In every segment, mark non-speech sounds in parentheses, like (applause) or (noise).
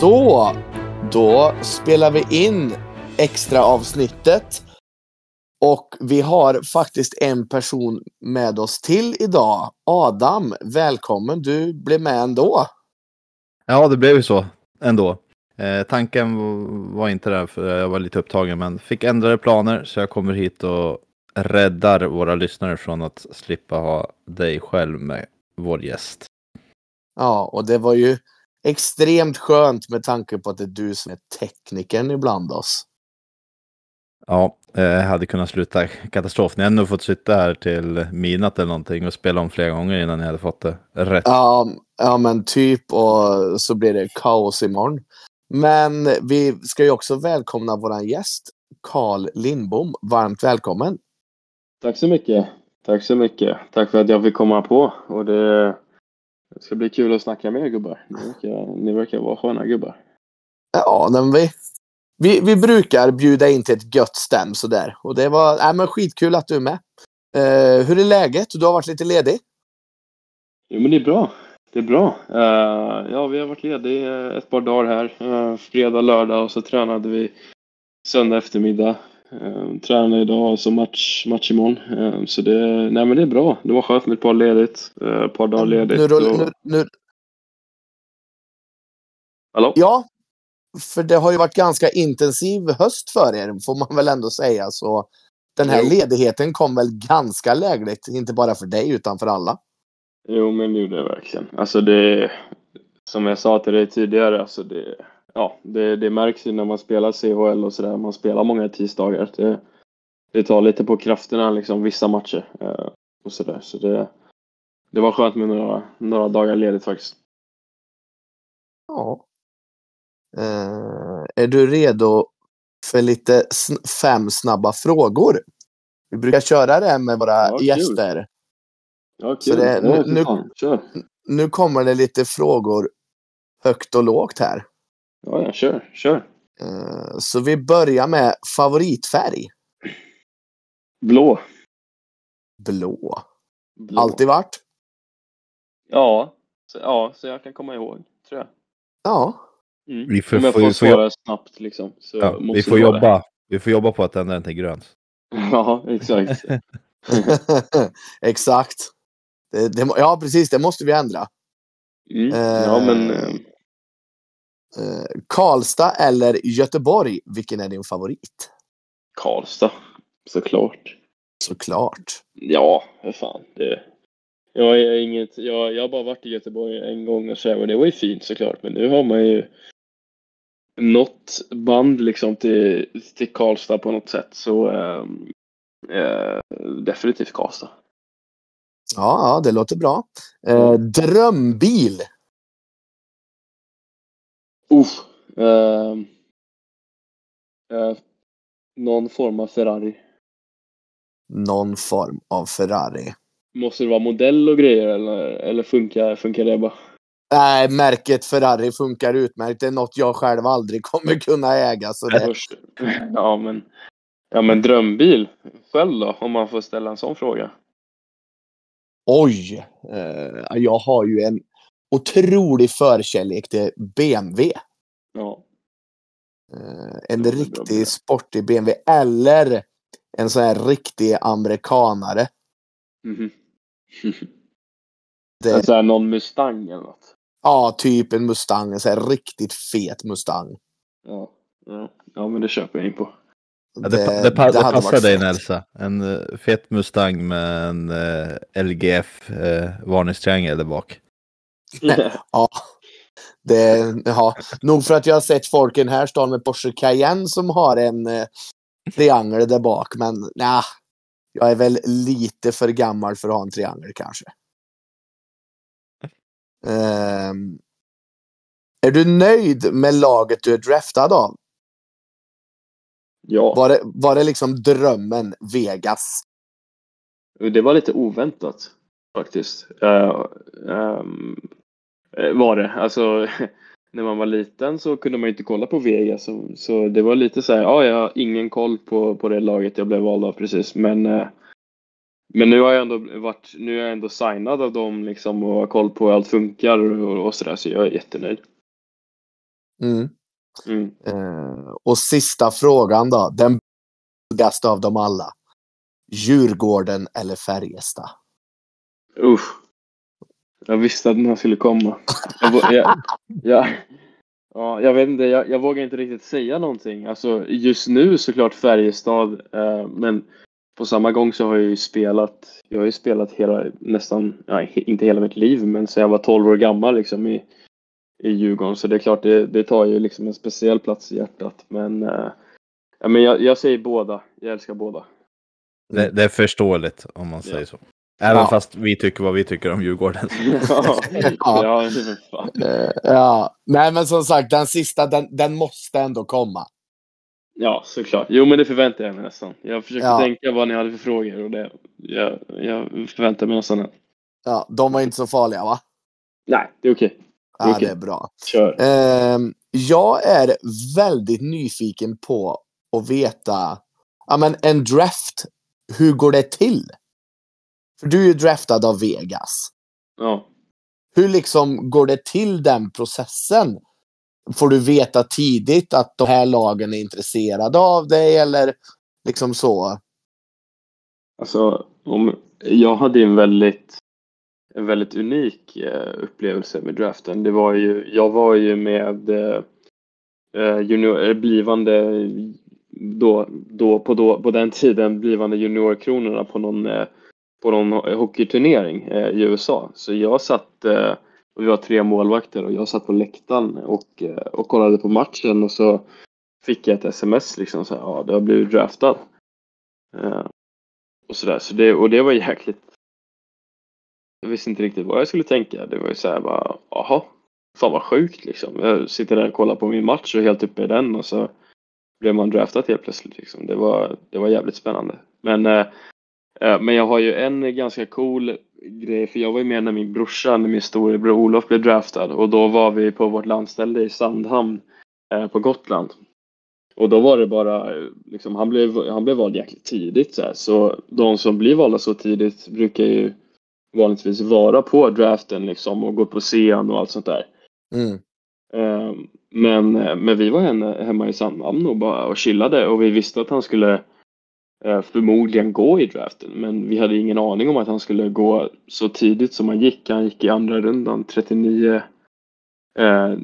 Så, då spelar vi in extra avsnittet. Och vi har faktiskt en person med oss till idag. Adam, välkommen. Du blev med ändå. Ja, det blev ju så ändå. Eh, tanken var inte där för jag var lite upptagen, men fick ändrade planer så jag kommer hit och räddar våra lyssnare från att slippa ha dig själv med vår gäst. Ja, och det var ju extremt skönt med tanke på att det är du som är teknikern ibland oss. Ja, jag hade kunnat sluta katastrof. Ni hade nog fått sitta här till midnatt eller någonting och spela om flera gånger innan ni hade fått det rätt. Ja, ja men typ och så blir det kaos imorgon. Men vi ska ju också välkomna vår gäst Carl Lindbom. Varmt välkommen! Tack så mycket! Tack så mycket! Tack för att jag fick komma på. Och det, det ska bli kul att snacka med er gubbar. Ni verkar, ni verkar vara sköna gubbar. Ja, men vi, vi, vi brukar bjuda in till ett gött stäm sådär. Och det var äh, men skitkul att du är med. Uh, hur är läget? Du har varit lite ledig? Jo, men det är bra. Det är bra. Uh, ja, vi har varit lediga ett par dagar här. Uh, fredag, lördag och så tränade vi söndag eftermiddag. Uh, tränade idag och så match, match imorgon. Uh, så det, nej, men det är bra. Det var skönt med ett par ledigt. Uh, ett par dagar ledigt. Nu, och... nu, nu... Hallå? Ja, för det har ju varit ganska intensiv höst för er, får man väl ändå säga. Så den här Jo. ledigheten kom väl ganska lägligt, inte bara för dig utan för alla. Jo, men det gjorde det verkligen. Alltså det, som jag sa till dig tidigare, alltså det, ja, det, det märks ju när man spelar CHL och sådär. Man spelar många tisdagar. Det, det tar lite på krafterna liksom vissa matcher eh, och sådär. Så det, det var skönt med några, några dagar ledigt faktiskt. Ja. Eh, är du redo för lite sn- fem snabba frågor? Vi brukar köra det med våra Ja, gäster. Ja, Så kul. det- nu- nu-. Nu kommer det lite frågor högt och lågt här. Ja, ja, kör. Kör. Eh, så vi börjar med favoritfärg. Blå. Blå. Blå. Alltid varit? Ja. Så, ja, så jag kan komma ihåg, tror jag. Ja. Mm. Vi får- Om jag får- svara snabbt liksom. Så Ja, måste vi, får det. jobba, vi får jobba på att ändra den till grönt. (laughs) Ja, exakt. (laughs) Exakt. Det, det, ja, precis. Det måste vi ändra. Mm. Eh, Ja, men eh, Karlstad eller Göteborg? Vilken är din favorit? Karlstad, såklart. Såklart. Ja, för fan. Det, jag, är inget, jag, jag har bara varit i Göteborg en gång och så och det var ju fint såklart. Men nu har man ju något band liksom till, till Karlstad på något sätt. Så eh, definitivt Karlstad. Ja, ja det låter bra. Eh, drömbil? Uff, ehm, eh, någon form av Ferrari. Någon form av Ferrari. Måste det vara modell och grejer eller, eller funkar, funkar det bara? Nej, märket Ferrari funkar utmärkt. Det är något jag själv aldrig kommer kunna äga. Så det. (laughs) Ja, men, ja, men drömbil själv då, om man får ställa en sån fråga. oj! Eh, jag har ju en otrolig förkärlek till BMW. Ja, Eh, en riktig sportig BMW. Eller en sån här riktig amerikanare. mhm. (laughs) Det, här, någon Mustang eller något. Ja, typ en Mustang. En sån här riktigt fet Mustang. Ja, ja. ja men det köper jag in på. Det, det, det, pa- det passar dig. Nelsa. En uh, fet Mustang med en uh, LGF uh, varningstriangel där bak. (laughs) Ja. Det, ja. Nog för att jag har sett folk i den här stan med Porsche Cayenne som har en eh, triangel där bak. Men nej, jag är väl lite för gammal för att ha en triangel kanske. Ehm, är du nöjd med laget du är draftad av? Ja, Var det, var det liksom drömmen Vegas? det var lite oväntat faktiskt. Uh, um, var det. Alltså, (laughs) när man var liten så kunde man inte kolla på Vegas. Så, så det var lite så här, ja, jag har ingen koll på, på det laget jag blev vald av precis. Men, eh, men nu har jag ändå varit, nu är jag ändå signad av dem liksom och har koll på hur allt funkar och, och sådär. Så jag är jättenöjd. Mm. Mm. Eh, och sista frågan då. Den bästa av dem alla. Djurgården eller Färjestad? Usch. Jag visste att den här skulle komma. Jag, jag, (laughs) jag, ja, jag vet inte, jag, jag vågar inte riktigt säga någonting. Alltså, just nu såklart Färjestad, eh, men på samma gång så har jag ju spelat, jag har ju spelat hela, nästan, ja, inte hela mitt liv, men sen jag var 12 år gammal liksom i, i Djurgården. Så det är klart, det, det tar ju liksom en speciell plats i hjärtat. Men, eh, ja, men jag, jag säger båda. Jag älskar båda. Det, det är förståeligt om man säger Ja. så. Även Ja. fast vi tycker vad vi tycker om Djurgården. (laughs) ja, Ja. ja. Eh, ja, nej men som sagt den sista den, den måste ändå komma. Ja, såklart. Jo, men det förväntar jag mig nästan. Jag försökte Ja. tänka vad ni hade för frågor och det, jag, jag förväntar mig nästan det. Ja, de var inte så farliga va? Nej, det är okej. Ja, Okej. det är bra. Kör. Ehm, jag är väldigt nyfiken på att veta, ja men en draft, hur går det till? För du är ju draftad av Vegas. Ja. Hur liksom går det till den processen? Får du veta tidigt att de här lagen är intresserade av dig eller liksom så? Alltså, om, jag hade en väldigt, en väldigt unik eh, upplevelse med draften. Det var ju, jag var ju med eh, eh, junior, eh, blivande, då, då, på, då, på den tiden, blivande juniorkronorna på någon, eh, på någon hockeyturnering eh, i USA. Så jag satt, eh, och vi var tre målvakter och jag satt på läktaren och, eh, och kollade på matchen och så fick jag ett sms liksom så här, ja du har blivit draftad. Eh, och sådär. Så det, och det var jäkligt. Jag visste inte riktigt vad jag skulle tänka. Det var ju såhär bara, jaha, fan vad sjukt liksom. Jag sitter där och kollar på min match och är helt uppe i den och så blev man draftad helt plötsligt liksom. Det var, det var jävligt spännande. Men, eh, men jag har ju en ganska cool grej, för jag var ju med när min brorsa, när min storebror Olof blev draftad och då var vi på vårt landställe i Sandhamn eh, på Gotland. Och då var det bara, eh, liksom, han, blev, han blev vald jäkligt tidigt så här. Så de som blir valda så tidigt brukar ju vanligtvis vara på draften liksom och gå på scen och allt sånt där. Mm. Eh, Men, men vi var hemma i Sandhamn och bara och chillade och vi visste att han skulle eh, förmodligen gå i draften. Men vi hade ingen aning om att han skulle gå så tidigt som han gick. Han gick i andra rundan, 39, eh,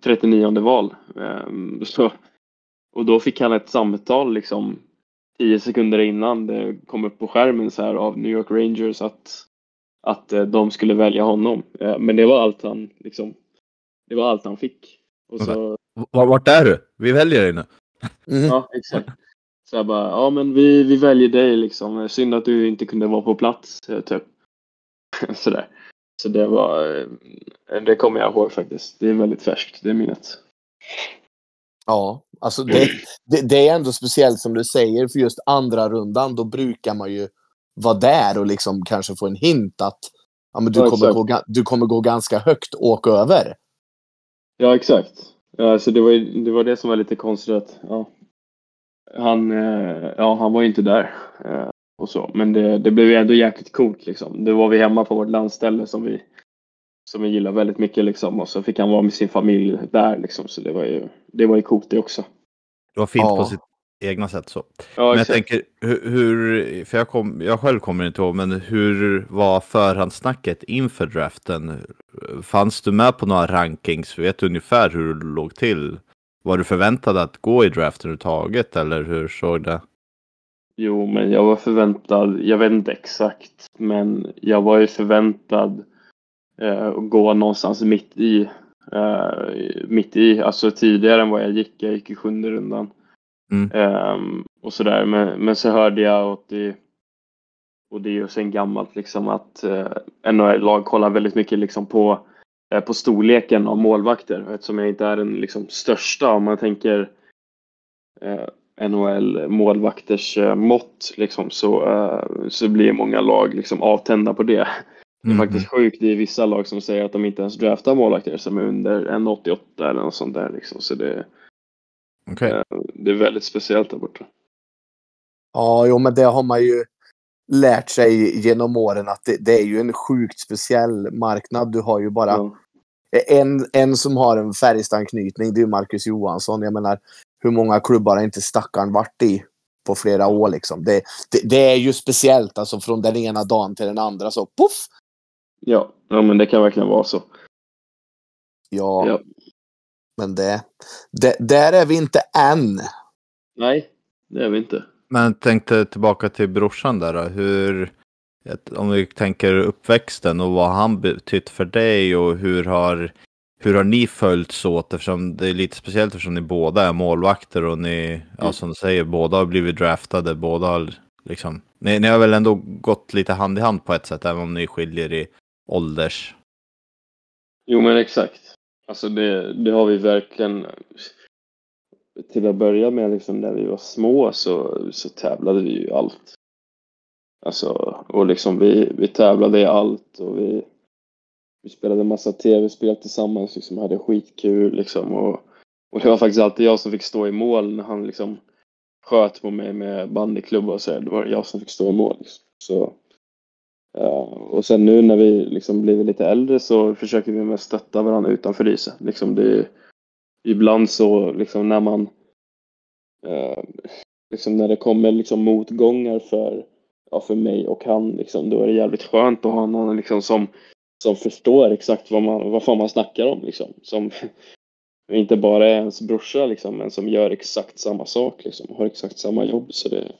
39 val. Eh, så, och då fick han ett samtal liksom 10 sekunder innan det kom upp på skärmen så här av New York Rangers att, att eh, de skulle välja honom. Eh, men det var allt han liksom, det var allt han fick. Och så, Var- Vart är du? Vi väljer dig nu. Mm. ja exakt. Så jag bara, ja men vi, vi väljer dig liksom. Synd att du inte kunde vara på plats, eh, typ. (laughs) Sådär. Så det var, eh, det kommer jag ihåg faktiskt. Det är väldigt färskt, det minnet. Ja, alltså det, det, det är ändå speciellt som du säger, för just andra rundan då brukar man ju vara där och liksom kanske få en hint att ja, men du, Ja, kommer exakt. gå, du kommer gå ganska högt, åk över. Ja, exakt. Ja, så det, var, det var det som var lite konstigt. Att, ja, han, eh, ja, han var ju inte där. Eh, och så. Men det, det blev ju ändå jäkligt coolt. Liksom. Det var vi hemma på vårt landställe som vi, som vi gillar väldigt mycket. Liksom. Och så fick han vara med sin familj där. Liksom. Så det var, ju, det var ju coolt det också. Det var fint Ja. på sitt egna sätt så. Ja, Men jag exakt. tänker, hur, hur för jag, kom, jag själv kommer inte ihåg, men hur var förhandssnacket inför draften? Fanns du med på några rankings? Vet du ungefär hur du låg till? Var du förväntad att gå i draft överhuvudtaget eller hur såg det? Jo, men jag var förväntad, jag vet inte exakt, men jag var ju förväntad eh, att gå någonstans mitt i. Eh, mitt i, alltså tidigare än vad jag gick. Jag gick i sjunde rundan. Mm. Ehm, och sådär. Men, men så hörde jag att det, och det är ju sen gammalt liksom att eh, NHL-lag kollar väldigt mycket liksom på, eh, på storleken av målvakter. Eftersom jag inte är den liksom största om man tänker eh, NHL målvakters eh, mått liksom, så, eh, så blir många lag liksom avtända på det. Det är Mhm. faktiskt sjukt. Det är vissa lag som säger att de inte ens draftar målvakter som är under 1,88 eller något sånt där. Liksom. Så det, Okej. eh, det är väldigt speciellt där borta. Ja, jo, men det har man ju lärt sig genom åren att det, det är ju en sjukt speciell marknad. Du har ju bara Ja. En, en som har en Färjestad-anknytning, det är Marcus Johansson. Jag menar, hur många klubbar har inte stackaren varit i på flera år liksom? Det, det, det är ju speciellt, alltså från den ena dagen till den andra så poff! Ja, ja men det kan verkligen vara så. Ja, Ja. men det, det, där är vi inte än. Nej, det är vi inte. Men tänkte tillbaka till brorsan där då. Hur, om vi tänker uppväxten och vad han betytt för dig och hur har, hur har ni följts åt? Eftersom det är lite speciellt eftersom ni båda är målvakter och ni, ja Mm. som du säger, båda har blivit draftade, båda har liksom, ni, ni har väl ändå gått lite hand i hand på ett sätt, även om ni skiljer i ålders. Jo men exakt. Alltså det, det har vi verkligen. Till att börja med liksom när vi var små så, så tävlade vi ju allt. Alltså och liksom vi, vi tävlade i allt och vi, vi spelade massa tv-spel tillsammans liksom hade skitkul liksom och, och det var faktiskt alltid jag som fick stå i mål när han liksom sköt på mig med bandyklubba och så här. Det var jag som fick stå i mål. Liksom. Så uh, och sen nu när vi liksom blivit lite äldre så försöker vi mest stötta varandra utanför isen. Liksom det är, ibland så liksom när man eh, liksom när det kommer liksom motgångar för, ja, för mig och han liksom, då är det jävligt skönt att ha någon liksom som, som förstår exakt vad man, vad fan man snackar om liksom. Som (laughs) inte bara är ens brorsa liksom, men som gör exakt samma sak liksom, har exakt samma jobb. Så det,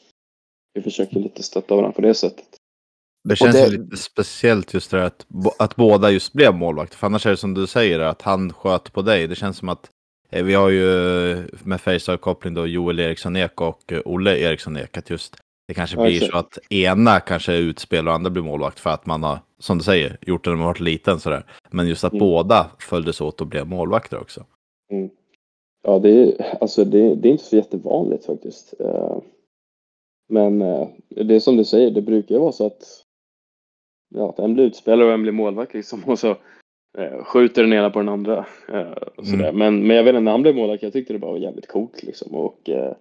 vi försöker lite stötta varandra på det sättet. Det känns det- lite speciellt just det att, att båda just blev målvakter. För annars är det som du säger, att han sköt på dig. Det känns som att vi har ju eh, med Färjestad-koppling då Joel Eriksson Ek och eh, Olle Eriksson Ek. Att just det kanske blir exakt. så att ena kanske är utspel och andra blir målvakt för att man har, som du säger, gjort det när man varit liten sådär. Men just att Mm. båda följdes åt och blev målvakter också. Ja, det är, alltså det, det är inte så jättevanligt faktiskt. Eh, Men eh, det är som du säger, det brukar ju vara så att, ja, en blir utspelare och en blir målvakt liksom, (laughs) och så eh, skjuter den ena på den andra. eh, Och sådär. Mm. Men, men jag vet inte, när han blev målvakt, jag tyckte det bara var jävligt coolt liksom. Och, eh,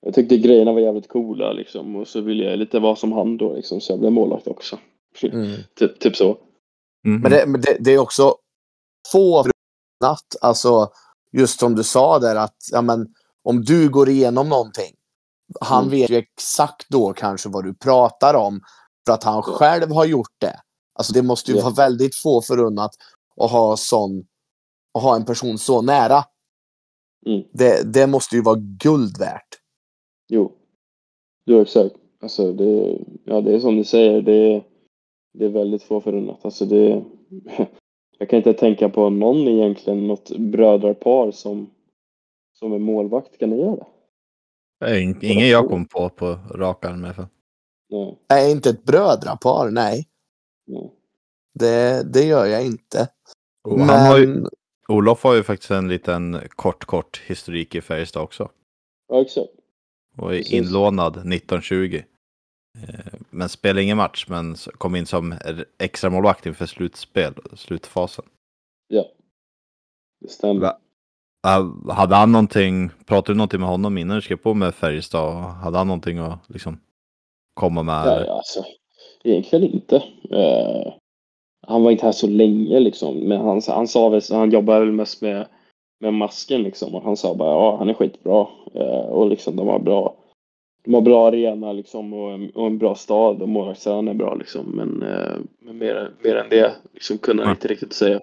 jag tyckte grejerna var jävligt coola liksom. Och så ville jag lite vara som han då liksom, så jag blev målvakt också. Mm. Typ, typ så. Mhm. Men, det, men det, det är också få förunnat. Alltså, just som du sa där att ja, men, om du går igenom någonting. Han Mm. vet ju exakt då kanske vad du pratar om. För att han själv har gjort det. Alltså det måste ju Ja. vara väldigt få förunnat att ha sån att ha en person så nära. Mm. Det, det måste ju vara guld värt. Jo. Jo, exakt. Alltså det, ja, det är som du säger, det är, det är väldigt få förunnat. Alltså det, (laughs) jag kan inte tänka på någon egentligen, något brödrapar som, som är målvakt. Kan ni göra det? Det ingen jag kom på på rak arm i alla fall. Nej. Nej, inte ett brödrapar, nej. Nej. Det, det gör jag inte. Och han har ju, Men Olof har ju faktiskt en liten kort, kort historik i Färjestad också. Ja, exakt. Och är Precis. inlånad 1920. Eh, Men spelade ingen match, men kom in som extra målvakt inför slutspel, slutfasen. Ja. Det stämmer. Hade han någonting, pratade du någonting med honom innan du skrev på med Färjestad? Hade han någonting att liksom komma med? Nej, alltså. Egentligen inte. Eh, han var inte här så länge liksom. Men han, han sa väl, han jobbar väl mest med, med masken liksom. Och han sa bara ja, han är skitbra. Eh, och liksom de har bra, de har bra arena liksom och en, och en bra stad och målvaktstränaren är bra liksom. Men, eh, men mer, mer än det liksom kunde han Ja. inte riktigt säga.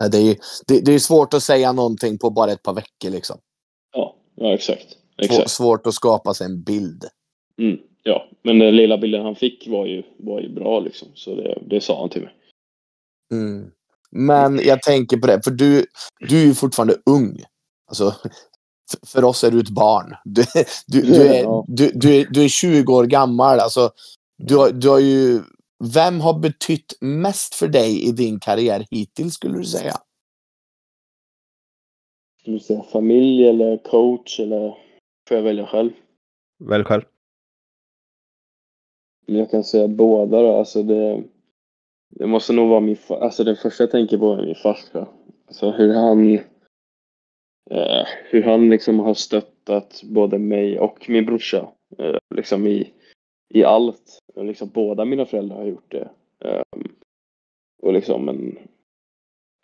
nej, det är ju det, det är svårt att säga någonting på bara ett par veckor. Liksom. Ja, ja exakt. Svår, Exakt. svårt att skapa sig en bild. Mm, ja, men den lilla bilden han fick var ju, var ju bra liksom. Så det, det sa han till mig. Mm. Men jag tänker på det, för du, du är ju fortfarande ung. Alltså, för oss är du ett barn. Du, du, du, är, du, du, är, du är 20 år gammal. Alltså, du, har, du har ju... Vem har betytt mest för dig i din karriär hittills, skulle du säga? Ska du säga familj eller coach eller får jag välja själv? Välj själv. Men jag kan säga båda då. Alltså det, det måste nog vara min far.. Alltså det första jag tänker på är min farsa. Alltså hur han eh, hur han liksom har stöttat både mig och min brorsa. Eh, liksom i, i allt. Liksom båda mina föräldrar har gjort det. Eh, och liksom men,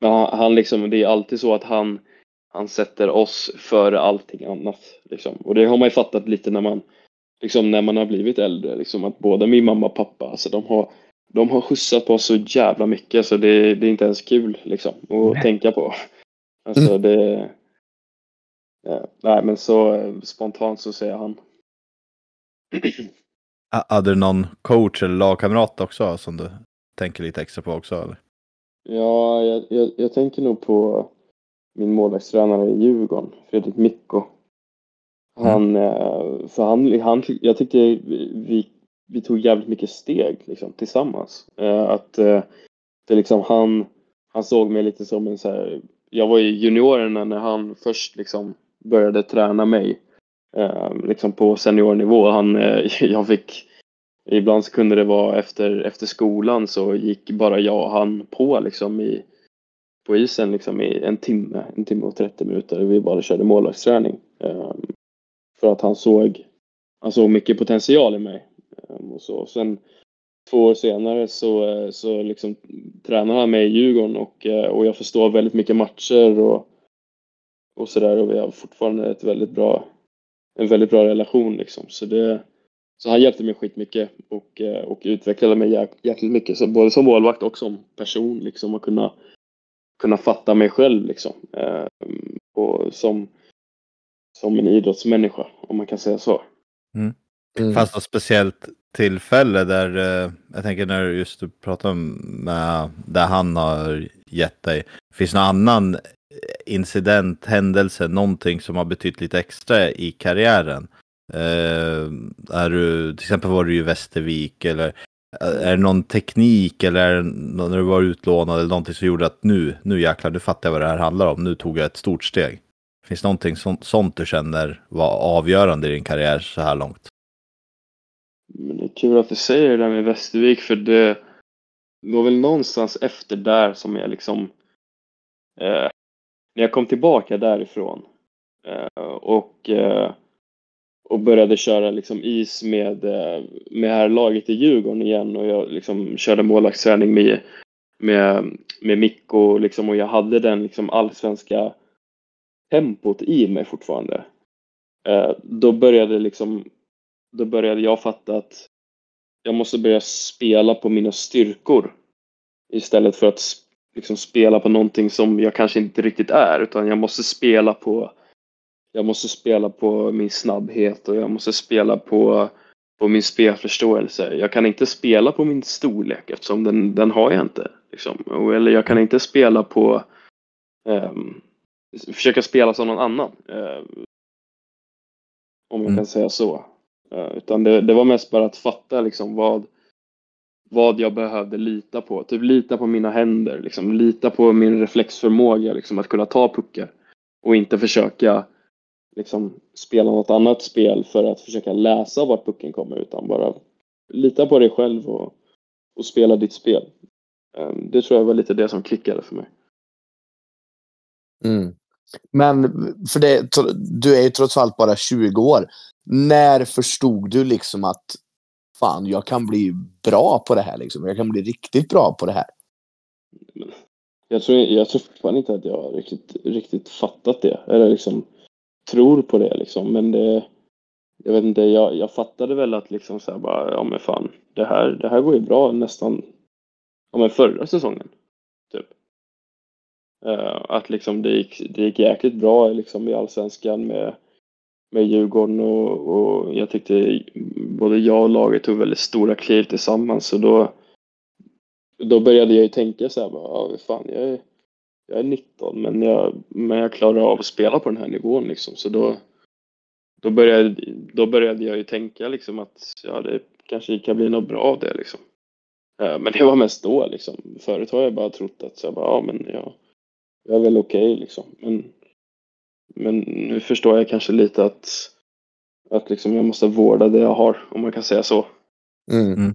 men han, han liksom, det är alltid så att han, han sätter oss före allting annat liksom. Och det har man ju fattat lite när man liksom när man har blivit äldre liksom att både min mamma och pappa, alltså de har de har skjutsat på oss så jävla mycket så det, det är inte ens kul liksom att Nej. tänka på. Alltså det... Ja, nej men så eh, spontant så säger han. Ha- (clears throat) Hade du någon coach eller lagkamrat också som du tänker lite extra på också? Eller? Ja, jag, jag, jag tänker nog på min målvaktstränare i Djurgården, Fredrik Mikko. Mm. Han, eh, för han, han, jag tyckte vi, vi tog jävligt mycket steg liksom, tillsammans. Eh, att eh, det liksom han, han såg mig lite som en så här, jag var i juniorerna när han först liksom började träna mig. Liksom på seniornivå. Han, (laughs) jag fick, ibland så kunde det vara efter, efter skolan så gick bara jag och han på liksom i, på isen liksom i en timme, en timme och 30 minuter. Vi bara körde målvaktsträning. Ehm, för att han såg, han såg mycket potential i mig. Ehm, och så. Sen två år senare så, eh, så liksom tränar han mig i Djurgården och, eh, och jag förstår väldigt mycket matcher och, och sådär och vi har fortfarande ett väldigt bra, en väldigt bra relation liksom. Så, det, så han hjälpte mig skitmycket och, eh, och utvecklade mig jäk, jäkligt mycket, så både som målvakt och som person liksom och kunna, kunna fatta mig själv liksom. Eh, och som, som en idrottsmänniska om man kan säga så. Mm. Fanns det något speciellt tillfälle där, eh, jag tänker när just du pratar om med, där han har gett dig, finns det någon annan incident, händelse, någonting som har betytt lite extra i karriären? Eh, är du, till exempel var du i Västervik eller är det någon teknik eller är det nå- när du var utlånad eller någonting som gjorde att nu, nu jäklar, nu fattar jag vad det här handlar om, nu tog jag ett stort steg. Finns det någonting sånt, sånt du känner var avgörande i din karriär så här långt? Men det är kul att du säger det där med Västervik för det var väl någonstans efter där som jag liksom eh, när jag kom tillbaka därifrån eh, och eh, och började köra liksom is med, eh, det här laget i Djurgården igen och jag liksom körde målvaktsträning med, med, med Mikko liksom, och jag hade den liksom allsvenska tempot i mig fortfarande. Eh, då började liksom då började jag fatta att jag måste börja spela på mina styrkor istället för att liksom spela på någonting som jag kanske inte riktigt är utan jag måste spela på jag måste spela på min snabbhet och jag måste spela på, på min spelförståelse. Jag kan inte spela på min storlek eftersom den, den har jag inte. Liksom. Eller jag kan inte spela på um, försöka spela som någon annan. eh, om jag Mm. kan säga så. Eh, utan det, det var mest bara att fatta liksom vad, vad jag behövde lita på. Typ lita på mina händer, liksom. lita på min reflexförmåga, liksom, att kunna ta puckar. Och inte försöka liksom, spela något annat spel för att försöka läsa vart pucken kommer, utan bara lita på dig själv och, och spela ditt spel. Eh, Det tror jag var lite det som klickade för mig. Mm. Men för det, du är ju trots allt bara 20 år. När förstod du liksom att fan, jag kan bli bra på det här liksom. Jag kan bli riktigt bra på det här. Jag tror, jag tror fortfarande inte att jag har riktigt, riktigt fattat det. Eller liksom tror på det liksom. Men det, jag vet inte, jag, jag fattade väl att liksom så här bara, ja men fan, det här, det här går ju bra nästan, ja men förra säsongen. Eh, att liksom det gick, det gick jäkligt bra liksom i Allsvenskan med, med Djurgården och, och jag tyckte både jag och laget tog väldigt stora kliv tillsammans. Så då, då började jag ju tänka så här, bara, ja, fan, jag är, jag är 19 men jag, men jag klarar av att spela på den här nivån liksom. Så då, då, började, då började jag ju tänka liksom att ja, det kanske kan bli något bra av det liksom. Eh, men det var mest då liksom. Förut har jag bara trott att så här, bara, ja, men jag, jag är väl okej liksom. Men, men nu förstår jag kanske lite att, att liksom jag måste vårda det jag har, om man kan säga så. Mm. Mm.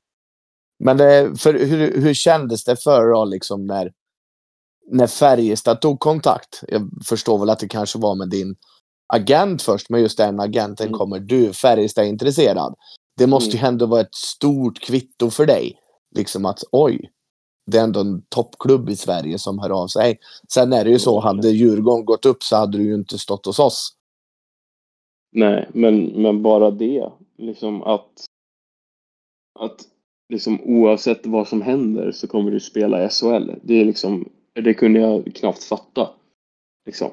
Men det, för hur, hur kändes det för då, liksom när, när Färjestad tog kontakt? Jag förstår väl att det kanske var med din agent först, men just den agenten Mm. kommer du, Färjestad är intresserad. Det måste ju ändå vara ett stort kvitto för dig. Liksom att oj, det är ändå en toppklubb i Sverige som hör av sig. Sen är det ju så, hade Djurgården gått upp så hade du ju inte stått hos oss. Nej, men, men bara det. Liksom att, att liksom oavsett vad som händer så kommer du spela i SHL. Det, är liksom, det kunde jag knappt fatta. Liksom.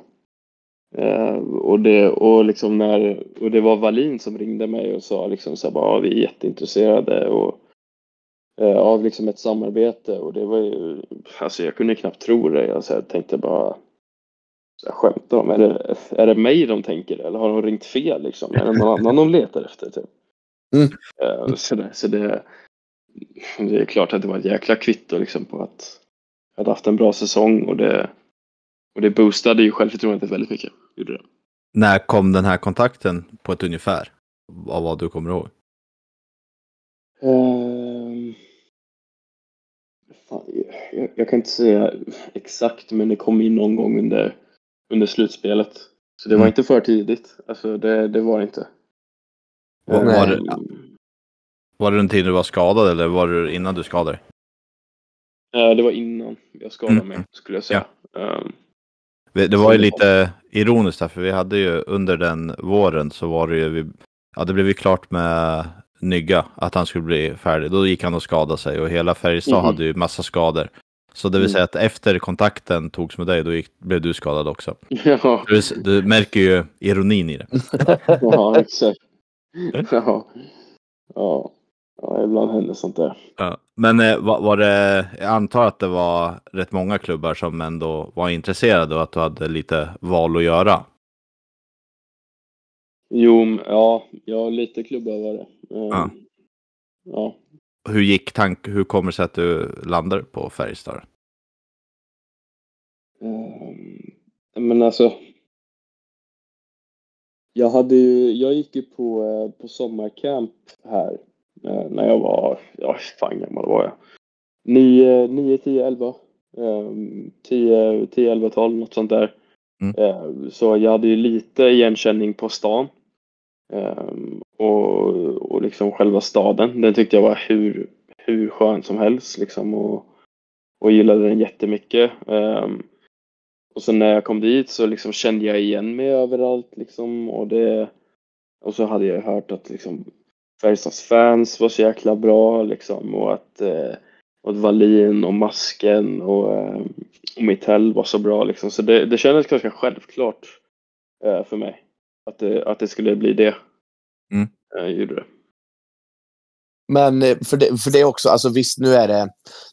Eh, och, det, och, liksom när, och det var Valin som ringde mig och sa liksom så här, bara, ja, vi är jätteintresserade och, av liksom ett samarbete. Och det var ju, alltså jag kunde knappt tro det. Jag så tänkte bara, skämtar de? Är det, är det mig de tänker eller har de ringt fel liksom? Är det någon (laughs) annan de letar efter? Typ? Mm. Eh, så det, så det, det är klart att det var ett jäkla kvitto liksom på att jag hade haft en bra säsong och det, och det boostade ju självförtroendet väldigt mycket. Gjorde det. När kom den här kontakten på ett ungefär? Av vad du kommer ihåg? Fan, jag, jag kan inte säga exakt, men det kom in någon gång under, under slutspelet. Så det var Mm. inte för tidigt. Alltså det, det var det inte. Var, var, det, var det den tiden du var skadad eller var det innan du skadade dig? eh, det var innan jag skadade Mm. mig, skulle jag säga. Ehm, Vi- Det var ju lite ironiskt där, för vi hade ju under den våren så var det ju, vi, ja det blev ju klart med Nygga att han skulle bli färdig. Då gick han och skadade sig och hela Färjestad Mhm. hade ju massa skador. Så det vill Mm. säga att efter kontakten togs med dig, då gick, blev du skadad också. ja, Du, du märker ju ironin i det. (laughs) ja, exakt. Ja. Ja. ja, ibland händer sånt där. Ja. Men eh, var, var det, jag antar att det var rätt många klubbar som ändå var intresserade och att du hade lite val att göra. Jo, ja, ja lite klubbar var det. Ehm, Ja. ja. Hur gick tank, hur kommer det sig att du landade på Färjestad? Ehm, men alltså. Jag hade ju, jag gick ju på, eh, på sommarcamp här eh, när jag var, ja fan gammal var jag? 9, 9 10, 11. ehm, 10, 10, 11, 12 något sånt där. Mm. Ehm, Så jag hade ju lite igenkänning på stan. Och, och liksom själva staden, den tyckte jag var hur, hur skön som helst liksom och, och gillade den jättemycket. Um, och sen när jag kom dit så liksom kände jag igen mig överallt liksom och det och så hade jag hört att liksom Färjestads fans var så jäkla bra liksom och att, eh, och att Wallin och Masken och, eh, och Mittell var så bra liksom så det, det kändes ganska självklart eh, för mig att det, att det skulle bli det. Mm. Jag gjorde det. Men eh, för det, för det också, alltså visst nu är det,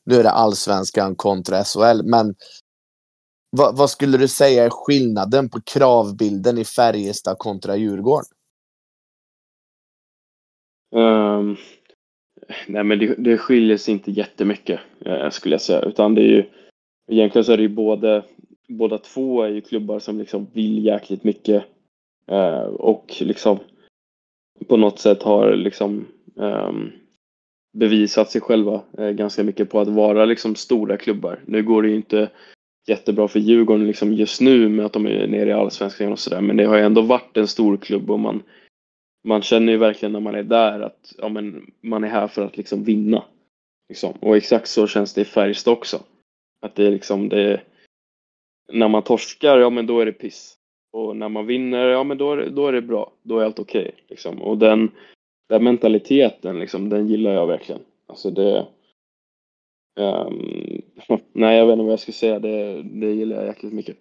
nu är det allsvenskan kontra SHL, men vad, vad skulle du säga är skillnaden på kravbilden i Färjestad kontra Djurgården? Ehm, nej men det, det skiljer sig inte jättemycket eh, skulle jag säga utan det är ju egentligen så är det ju både båda två är ju klubbar som liksom vill jäkligt mycket eh, och liksom på något sätt har liksom ehm, bevisat sig själva eh, ganska mycket på att vara liksom stora klubbar. Nu går det ju inte jättebra för Djurgården liksom just nu med att de är nere i Allsvenskan och sådär men det har ju ändå varit en stor klubb och man man känner ju verkligen när man är där att ja, men man är här för att liksom vinna. Liksom. Och exakt så känns det i Färjestad också. Att det är liksom det när man torskar, ja men då är det piss. Och när man vinner, ja men då är det, då är det bra. Då är allt okej. liksom. Och den, den mentaliteten, liksom, den gillar jag verkligen. Alltså det... ehm, (laughs) nej, jag vet inte vad jag ska säga. Det, det gillar jag jäkligt mycket.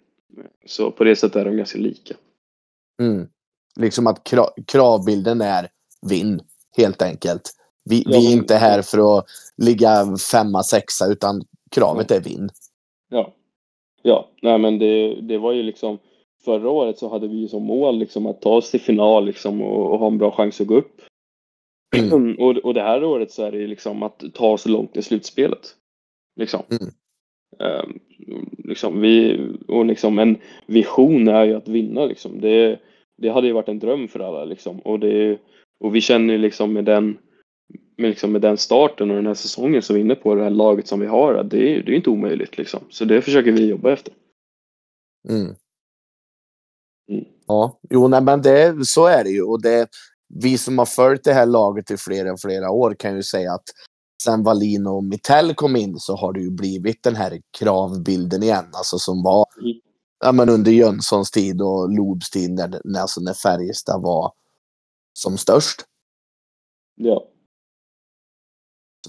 Så på det sättet är de ganska lika. Mm. Liksom att kra, kravbilden är vinn, helt enkelt. Vi, Ja, vi är inte här för att ligga femma, sexa, utan kravet är vinn. Ja. Ja, nej men det, det var ju liksom Förra året så hade vi ju som mål liksom att ta oss till final liksom och, och ha en bra chans att gå upp. Mm. (clears throat) Och, och det här året så är det ju liksom att ta oss långt i slutspelet. Liksom. Mm. Ehm, liksom vi, och liksom en vision är ju att vinna liksom. Det, det hade ju varit en dröm för alla liksom. Och, det, och vi känner ju liksom med den med, liksom med den starten och den här säsongen som vi är inne på, det här laget som vi har, det är det är inte omöjligt liksom. Så det försöker vi jobba efter. Mm. Mm. Ja, jo, nej, men det, så är det ju. Och det, vi som har följt det här laget i flera, flera år kan ju säga att sen Wallin och Mittell kom in så har det ju blivit den här kravbilden igen. Alltså som var Mm. ja, men under Jönssons tid och Lobs tid när, när, alltså när Färjestad var som störst. Ja.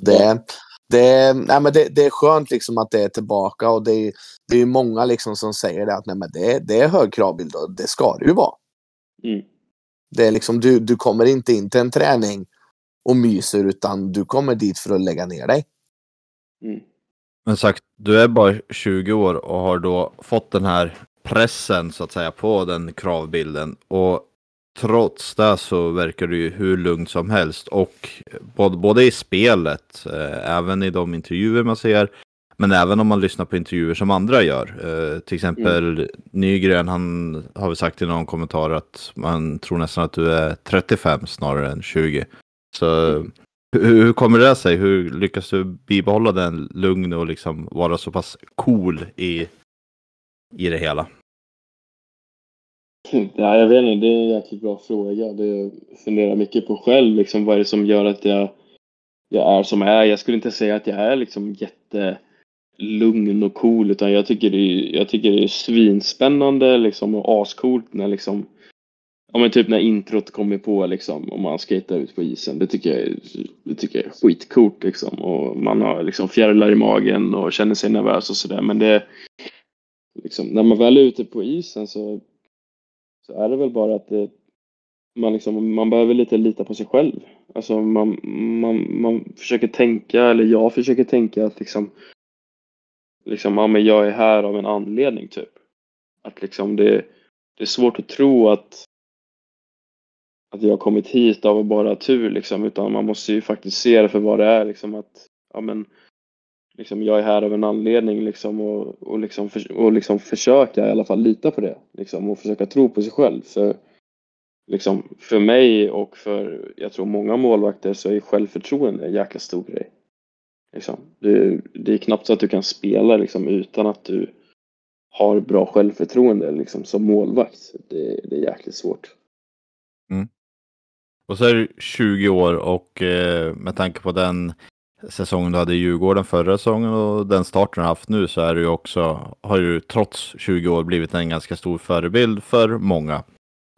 Det. Det, nej, men det, det är skönt liksom att det är tillbaka och det är, det är ju många liksom som säger det att nej, men det, det är hög kravbild och det ska det ju vara. Mm. Det är liksom, du, du kommer inte in till en träning och myser utan du kommer dit för att lägga ner dig. Mm. Men sagt, du är bara 20 år och har då fått den här pressen så att säga på den kravbilden. Och trots det så verkar du ju hur lugn som helst. Och både, både i spelet, eh, även i de intervjuer man ser, men även om man lyssnar på intervjuer som andra gör. Eh, till exempel Nygren, han har väl sagt i någon kommentar att man tror nästan att du är 35 snarare än 20. Så Mm. hur, hur kommer det sig? Hur lyckas du bibehålla den lugn och liksom vara så pass cool i, i det hela? Typ. Ja, jag vet inte, det är en jäkligt bra fråga. Det jag funderar mycket på själv. Liksom, vad är det som gör att jag, jag är som jag är? Jag skulle inte säga att jag är liksom jättelugn och cool, utan jag tycker det är, jag tycker det är svinspännande liksom, och ascoolt när liksom Ja men typ när introt kommer på liksom och man skejtar ut på isen. Det tycker jag är, det tycker jag är skitcoolt liksom. Och man har liksom fjärilar i magen och känner sig nervös och sådär. Men det liksom, när man väl är ute på isen så, så är det väl bara att det, man, liksom, man behöver lite lita på sig själv. Alltså man, man, man försöker tänka, eller jag försöker tänka att liksom, liksom ja, men jag är här av en anledning typ. Att liksom det, det är svårt att tro att att jag har kommit hit av bara tur liksom, utan man måste ju faktiskt se det för vad det är liksom att, ja men, liksom jag är här av en anledning liksom och, och, liksom, för, och liksom försöka i alla fall lita på det liksom och försöka tro på sig själv. För, liksom, för mig och för, jag tror många målvakter så är självförtroende en jäkla stor grej. Liksom. Det, det är knappt så att du kan spela liksom, utan att du har bra självförtroende liksom, som målvakt. Det, det är jäkligt svårt. Mm. Och så är du 20 år och eh, med tanke på den säsongen du hade i Djurgården förra säsongen och den starten du har haft nu så är du ju också, har du trots 20 år blivit en ganska stor förebild för många.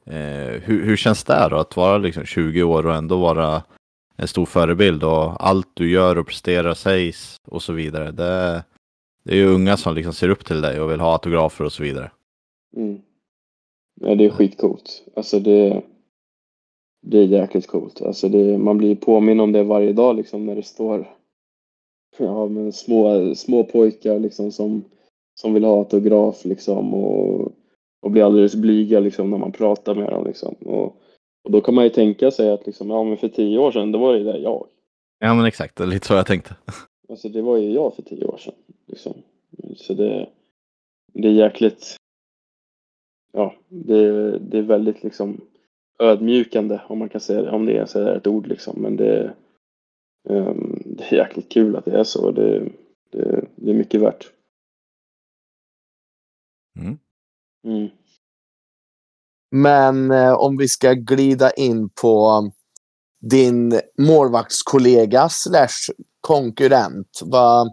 Eh, hur, hur känns det då att vara liksom 20 år och ändå vara en stor förebild och allt du gör och presterar sägs och så vidare. Det, det är ju unga som liksom ser upp till dig och vill ha autografer och så vidare. Mm. Ja, det är skitcoolt. Alltså det, det är jäkligt coolt. Alltså det, man blir påminn om det varje dag liksom när det står ja, men små, små pojkar liksom som, som vill ha autograf liksom och, och blir alldeles blyga liksom när man pratar med dem liksom. Och, och då kan man ju tänka sig att liksom, ja men för tio år sedan, då var det där jag. Ja men exakt, det är lite så jag tänkte. (laughs) Alltså det var ju jag för tio år sedan. Liksom. Så det, det är jäkligt, ja, det, det är väldigt liksom ödmjukande om man kan säga det, om det ens är ett ord liksom. Men det, ehm, det är jäkligt kul att det är så. Det, det, det är mycket värt. Mm. Mm. Men eh, om vi ska glida in på din målvaktskollega slash konkurrent. Vad,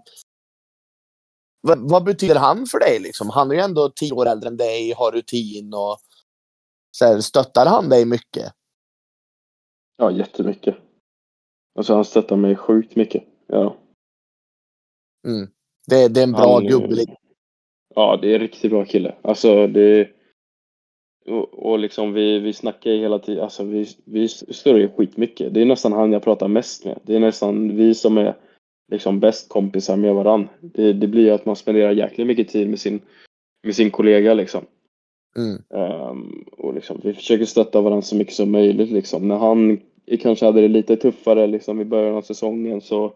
vad, vad betyder han för dig? Liksom? Han är ju ändå tio år äldre än dig, har rutin och så här, stöttar han dig mycket? Ja, jättemycket. Alltså han stöttar mig sjukt mycket. Ja. Mm. Det, det är en bra Han, eh, gubbe. Ja, det är en riktigt bra kille. Alltså det... Och, och liksom vi, vi snackar ju hela tiden, alltså vi, vi står ju skitmycket. Det är nästan han jag pratar mest med. Det är nästan vi som är liksom bäst kompisar med varann. Det, det blir ju att man spenderar jäkligt mycket tid med sin, med sin kollega liksom. Mm. Ehm, och liksom, vi försöker stötta varandra så mycket som möjligt. Liksom. När han kanske hade det lite tuffare liksom, i början av säsongen så,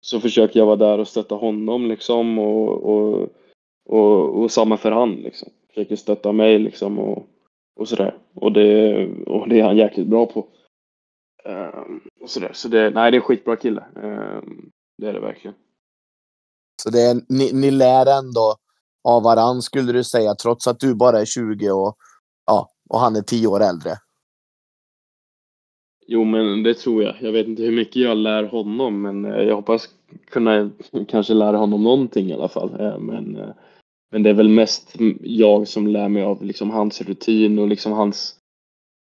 så försöker jag vara där och stötta honom. Liksom, och, och, och, och samma för han. Liksom. Försöker stötta mig liksom, och, och sådär. Och det, och det är han jäkligt bra på. Ehm, och sådär. Så det, nej, det är en skitbra kille. Ehm, det är det verkligen. Så det är, ni, ni lär ändå av varann skulle du säga, trots att du bara är 20 och, ja, och han är 10 år äldre. Jo, men det tror jag. Jag vet inte hur mycket jag lär honom, men eh, jag hoppas kunna kanske lära honom någonting i alla fall. Eh, men, eh, men det är väl mest jag som lär mig av liksom hans rutin och liksom hans,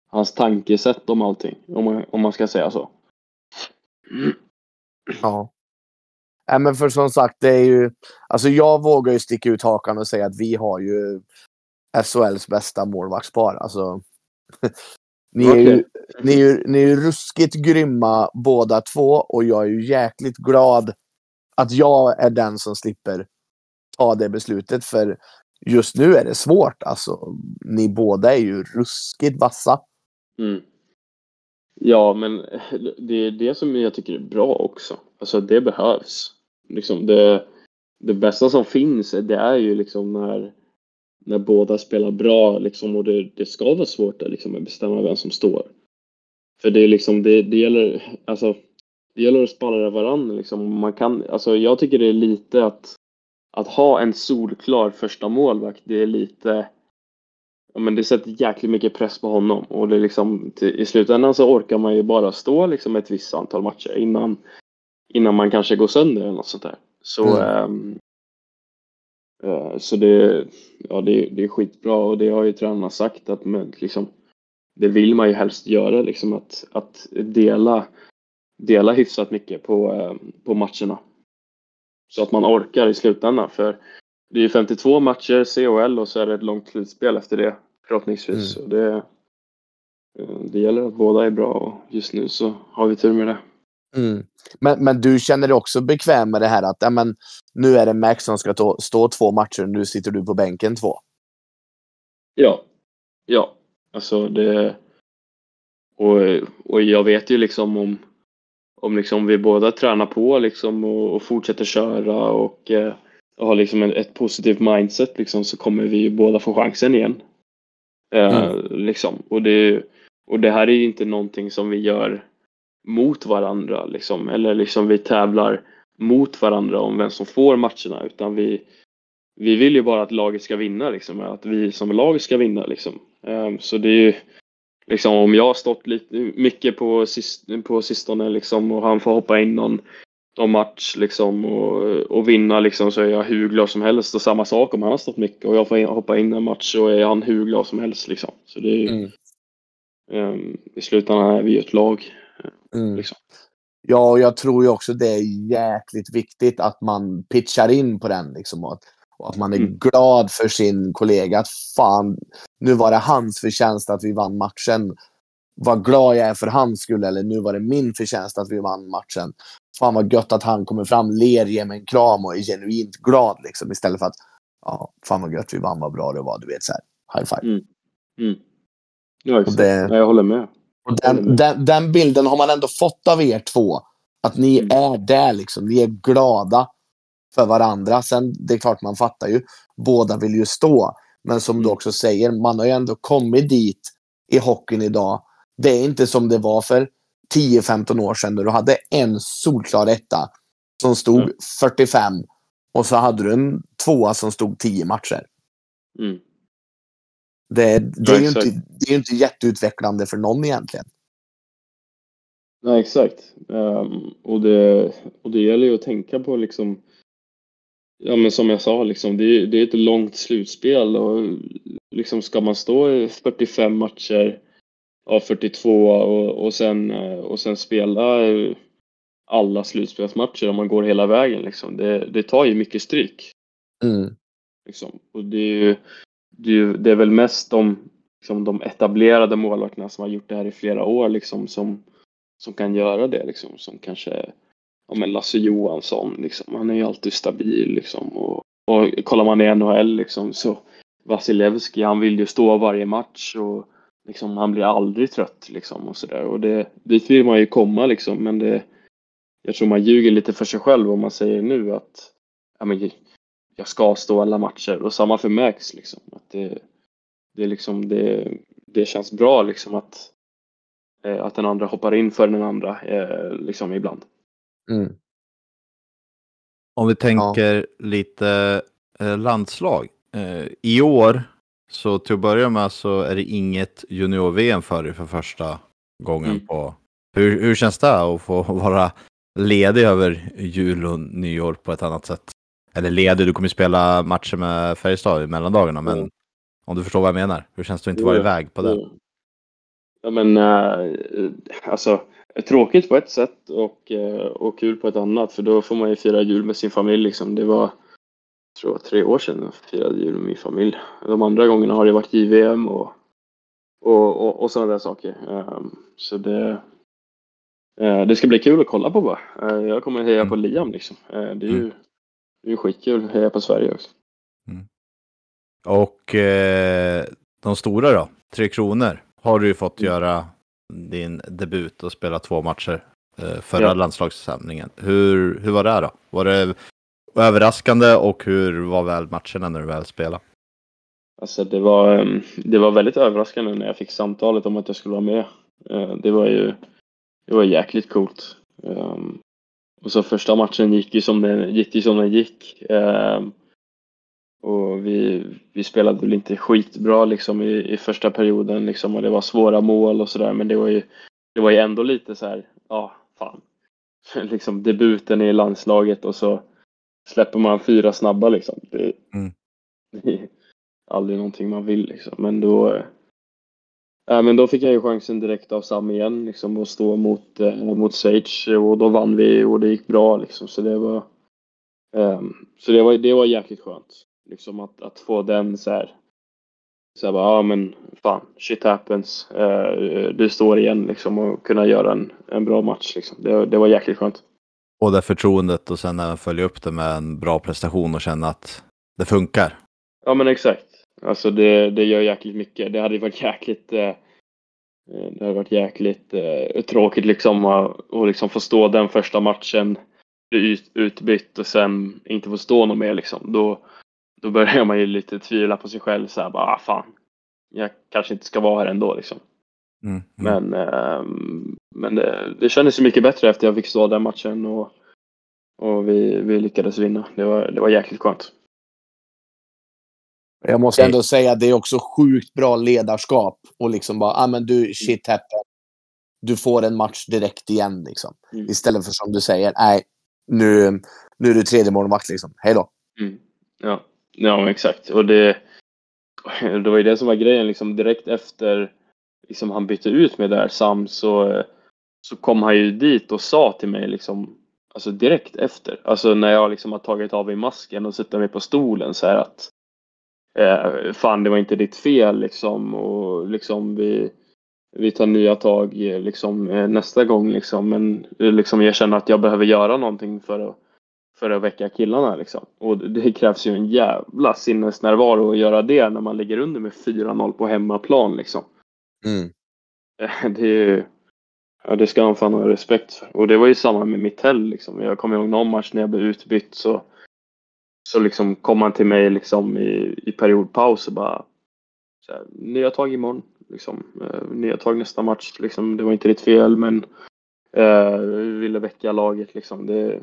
hans tankesätt om allting, om man, om man ska säga så. Ja. Nej, men för som sagt, det är ju... Alltså jag vågar ju sticka ut hakan och säga att vi har ju SHLs bästa målvaktspar. Alltså, (laughs) ni, är ju, ni, är ju, ni är ju ruskigt grymma båda två och jag är ju jäkligt glad att jag är den som slipper ta det beslutet. För just nu är det svårt. Alltså, ni båda är ju ruskigt vassa. Mm. Ja, men det är det som jag tycker är bra också. Alltså det behövs. Liksom det, det bästa som finns, det är ju liksom när, när båda spelar bra liksom, och det, det ska vara svårt att liksom, bestämma vem som står. För det är liksom, det, det gäller, alltså, det gäller att spara varandra liksom. Man kan, alltså jag tycker det är lite att, att ha en solklar första målvakt, det är lite ja, men det sätter jäkligt mycket press på honom och det är liksom, till, i slutändan så orkar man ju bara stå liksom ett visst antal matcher innan, innan man kanske går sönder eller något sånt där. Så, mm. äh, så det, ja, det, det är skitbra och det har ju tränarna sagt att men, liksom, det vill man ju helst göra, liksom att, att dela, dela hyfsat mycket på, äh, på matcherna. Så att man orkar i slutändan. För det är 52 matcher CHL och så är det ett långt slutspel efter det förhoppningsvis. Mm. det, eh, det gäller att båda är bra och just nu så har vi tur med det. Mm. Men, men du känner dig också bekväm med det här att ja, men, nu är det Max som ska ta, stå två matcher och nu sitter du på bänken två? Ja, ja, alltså det och, och jag vet ju liksom om om liksom vi båda tränar på liksom och, och fortsätter köra och eh, och har liksom ett positivt mindset liksom, så kommer vi ju båda få chansen igen. Eh, mm. liksom. och, det, och det här är ju inte någonting som vi gör mot varandra liksom, eller liksom vi tävlar mot varandra om vem som får matcherna utan vi, vi vill ju bara att laget ska vinna liksom, att vi som lag ska vinna liksom. Um, så det är ju liksom om jag har stått lite mycket på, sist, på sistone liksom och han får hoppa in någon någon match liksom och, och vinna liksom så är jag hur glad som helst och samma sak om han har stått mycket och jag får hoppa in en match så är han hur glad som helst liksom. Så det är mm. um, i slutändan är vi ett lag. Mm. Liksom. Ja, och jag tror ju också det är jäkligt viktigt att man pitchar in på den liksom och att, och att man är mm. glad för sin kollega att fan, nu var det hans förtjänst att vi vann matchen vad glad jag är för hans skull, eller nu var det min förtjänst att vi vann matchen. Fan vad gött att han kommer fram, ler, ger mig en kram och är genuint glad liksom. Istället för att, ja, fan vad gött vi vann, vad bra det var. Du vet så här, high five. Mm. Mm. Ja, exakt. Det, ja, jag håller med. Och den, med. Den, den, bilden har man ändå fått av er två. Att ni mm. är där liksom, ni är glada för varandra. Sen, det är klart man fattar ju, båda vill ju stå. Men som du mm. också säger, man har ju ändå kommit dit i hockeyn idag det är inte som det var för 10-15 år sedan när du hade en solklar etta som stod mm. 45 och så hade du en tvåa som stod 10 matcher. Mm. Det, det, är ju inte, det är inte jätteutvecklande för någon egentligen. Nej, exakt. Um, och, det, och det gäller ju att tänka på liksom Ja men som jag sa, liksom, det, det är ett långt slutspel och liksom ska man stå i 45 matcher ja, 42 och, och, sen, och sen spela alla slutspelsmatcher om man går hela vägen. Liksom. Det, det tar ju mycket stryk. Mm. Liksom. Och det är ju det är, det är väl mest de, liksom, de etablerade målvakterna som har gjort det här i flera år liksom, som, som kan göra det. Liksom. Som kanske ja, men Lasse Johansson, liksom. han är ju alltid stabil. Liksom. Och, och kollar man i NHL liksom, så Vasilevski, han vill ju stå varje match. och liksom, han blir aldrig trött liksom och sådär. Och det, dit vill man ju komma liksom, men det, jag tror man ljuger lite för sig själv om man säger nu att ja, men, jag ska stå alla matcher. Och samma för Max liksom. Att det, det, liksom, det, det känns bra liksom att, eh, att den andra hoppar in för den andra eh, liksom ibland. Mm. Om vi tänker ja. lite eh, landslag. Eh, I år så till att börja med så är det inget junior-VM för er för första gången mm. på Hur, hur känns det att få (laughs) vara ledig över jul och nyår på ett annat sätt? Eller ledig, du kommer ju spela matcher med Färjestad i mellandagarna, men Mm. om du förstår vad jag menar. Hur känns det att inte vara Jo, iväg på det? jo. Ja men äh, alltså tråkigt på ett sätt och, äh, och kul på ett annat för då får man ju fira jul med sin familj liksom. Det var tror jag, tre år sedan jag firade jul med min familj. De andra gångerna har det varit JVM och, och, och, och sådana där saker. Ehm, så det, eh, det ska bli kul att kolla på bara. Eh, jag kommer heja på Liam liksom. Eh, det är ju det är skitkul heja på Sverige också. Och eh, de stora då? Tre Kronor har du ju fått Mm. göra din debut och spela två matcher eh, förra Ja. landslagssamlingen. Hur, hur var det då? Var det överraskande och hur var väl matcherna när du väl spelade? Alltså det var, ehm, det var väldigt överraskande när jag fick samtalet om att jag skulle vara med. Eh, Det var ju det var jäkligt coolt. Och så första matchen gick ju som den gick. Ju som den gick. Ehm, Och vi, vi spelade väl inte skitbra liksom i, i första perioden liksom och det var svåra mål och sådär men det var ju det var ju ändå lite så här, ja fan. (laughs) liksom debuten i landslaget och så släpper man fyra snabba liksom. Det, Mm. (laughs) det är aldrig någonting man vill liksom. Men då, eh, ja, men då fick jag ju chansen direkt av Sam igen liksom att stå mot, eh, mot Sage och då vann vi och det gick bra liksom. Så det var, ehm, så det var, det var jäkligt skönt. Liksom att, att få den så här. Så här bara, ja men fan, shit happens. Eh, du står igen liksom och kunna göra en, en bra match liksom. Det, det var jäkligt skönt. Och det förtroendet och sen även följa upp det med en bra prestation och känna att det funkar. Ja men exakt. Alltså det, det gör jäkligt mycket. Det hade varit jäkligt eh, eh, det hade varit jäkligt eh, tråkigt liksom att att liksom få stå den första matchen, bli ut, utbytt och sen inte få stå något mer liksom. Då, då börjar man ju lite tvivla på sig själv så här bara, ah, fan. Jag kanske inte ska vara här ändå liksom. Mm. Mm. Men, ehm, men det, det kändes ju mycket bättre efter jag fick stå den matchen och, och vi, vi lyckades vinna. Det var, det var jäkligt skönt. Jag måste ändå säga att det är också sjukt bra ledarskap. Och liksom bara, ah, men du, shit happen. Du får en match direkt igen liksom. Mm. Istället för som du säger, nej, nu, nu är du tredje målvakt liksom. Hej då. Mm. Ja. ja, exakt. Och det, det var ju det som var grejen liksom direkt efter liksom han bytte ut mig där Sam så, så kom han ju dit och sa till mig liksom alltså direkt efter, alltså när jag liksom har tagit av mig masken och suttit mig på stolen så här att eh, fan det var inte ditt fel liksom och liksom vi vi tar nya tag eh, liksom eh, nästa gång liksom men eh, liksom jag känner att jag behöver göra någonting för att för att väcka killarna liksom. Och det krävs ju en jävla sinnesnärvaro att göra det när man ligger under med 4-0 på hemmaplan liksom. Mm. Det är ju, ja det ska han fan ha respekt för. Och det var ju samma med Mittell liksom. Jag kommer ihåg någon match när jag blev utbytt så så liksom kom han till mig liksom i, i periodpaus och bara så här, nya tag imorgon liksom. Eh, nya tag nästa match liksom. Det var inte ditt fel men eh, vi ville väcka laget liksom. Det,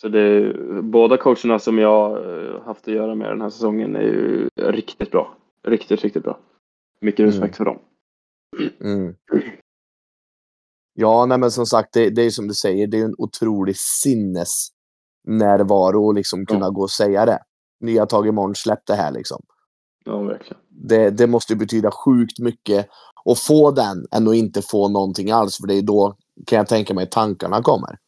så det, båda coacherna som jag eh, haft att göra med den här säsongen är ju riktigt bra. Riktigt, riktigt bra. Mycket Mm. respekt för dem. Mm. Ja, nej, men som sagt, det, det är som du säger, det är en otrolig sinnesnärvaro att liksom kunna Ja. gå och säga det. Nya tag imorgon, släpp det här liksom. Ja, verkligen. Det, det måste betyda sjukt mycket att få den än att inte få någonting alls. För det är då, kan jag tänka mig, tankarna kommer.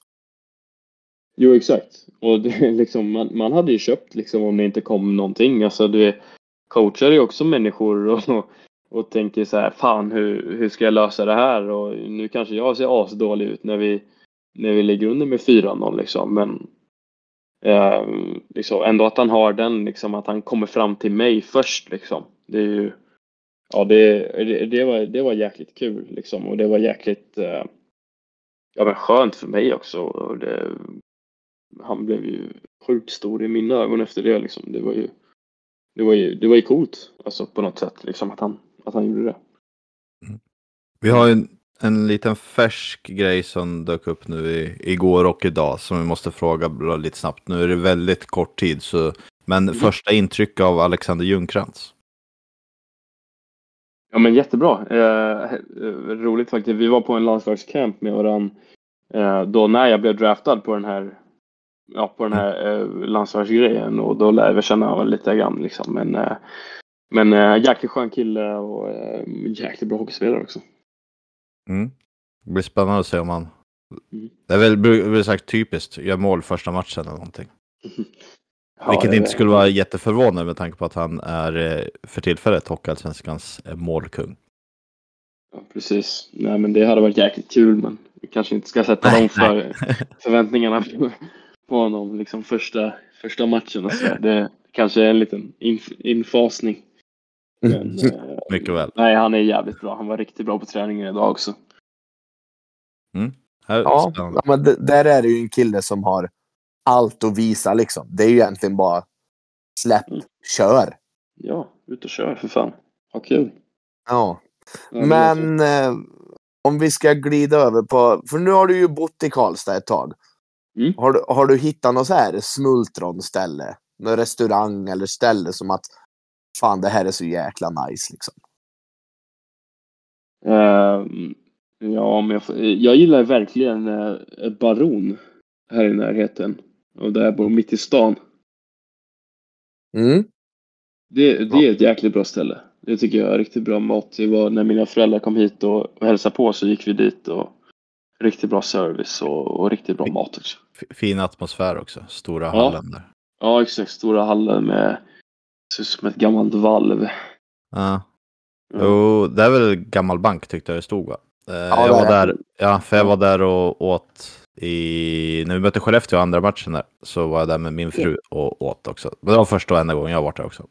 Jo, exakt. Och det, liksom, man, man hade ju köpt liksom om det inte kom någonting. Alltså, det, coachar ju också människor (laughs) och, och tänker så här, fan hur, hur ska jag lösa det här? Och nu kanske jag ser asdålig ut när vi, när vi ligger under med 4-0 liksom. Men eh, liksom, ändå att han har den, liksom, att han kommer fram till mig först liksom. Det är ju, ja det, det, det, var, det var jäkligt kul liksom. Och det var jäkligt eh, ja, men skönt för mig också. Och det, han blev ju sjukt stor i mina ögon efter det liksom. Det var ju, det var ju, det var ju coolt alltså på något sätt liksom att han, att han gjorde det. Mm. Vi har en, en liten färsk grej som dök upp nu i, igår och idag som vi måste fråga lite snabbt. Nu är det väldigt kort tid, så, men Mm. första intryck av Alexander Ljungcrantz. Ja men jättebra. Eh, roligt faktiskt. Vi var på en landslagscamp med varandra eh, då när jag blev draftad på den här ja, på den här eh, landslagsgrejen och då lär vi känna honom lite grann liksom. Men, eh, men eh, jäkligt skön kille och eh, jäkligt bra hockeyspelare också. Mm. Det blir spännande att se om han... Mm. Det är väl väl sagt typiskt, gör mål första matchen eller någonting. (laughs) Ja, Vilket inte skulle vara jätteförvånande med tanke på att han är eh, för tillfället Hockeyallsvenskans eh, målkung. Ja, precis. Nej men det hade varit jäkligt kul men vi kanske inte ska sätta Nej, de för, (laughs) förväntningarna på, honom liksom första, första matchen och så. (laughs) Det kanske är en liten inf, infasning. Men, eh, Mycket väl. Nej han är jävligt bra. Han var riktigt bra på träningen idag också. Här, Ja, ja men d- där är det ju en kille som har allt att visa liksom. Det är ju egentligen bara släpp, Mm. kör. Ja, ut och kör för fan. Ha kul. Ja. Ja. Men eh, om vi ska glida över på, för nu har du ju bott i Karlstad ett tag. Mm. Har, du, har du hittat något så här smultronställe? Någon restaurang eller ställe som att fan det här är så jäkla nice liksom. Ehm, ja, men jag, jag gillar verkligen uh, Baron här i närheten. Och där jag bor mitt i stan. Mm. Det, det är ett jäkligt bra ställe. Det tycker jag är riktigt bra mat. Det var när mina föräldrar kom hit och, och hälsade på så gick vi dit och riktigt bra service och, och riktigt bra mat också. Fin atmosfär också, stora Ja. hallen där. Ja, exakt. Stora hallen med ser ut som ett gammalt valv. Ja. Ja. Jo, det är väl gammal bank tyckte jag det stod va? Eh, jag det var är där, ja, för jag var där och åt i, när vi mötte Skellefteå andra matchen där, så var jag där med min fru och åt också. Men det var första och enda gången jag varit där också.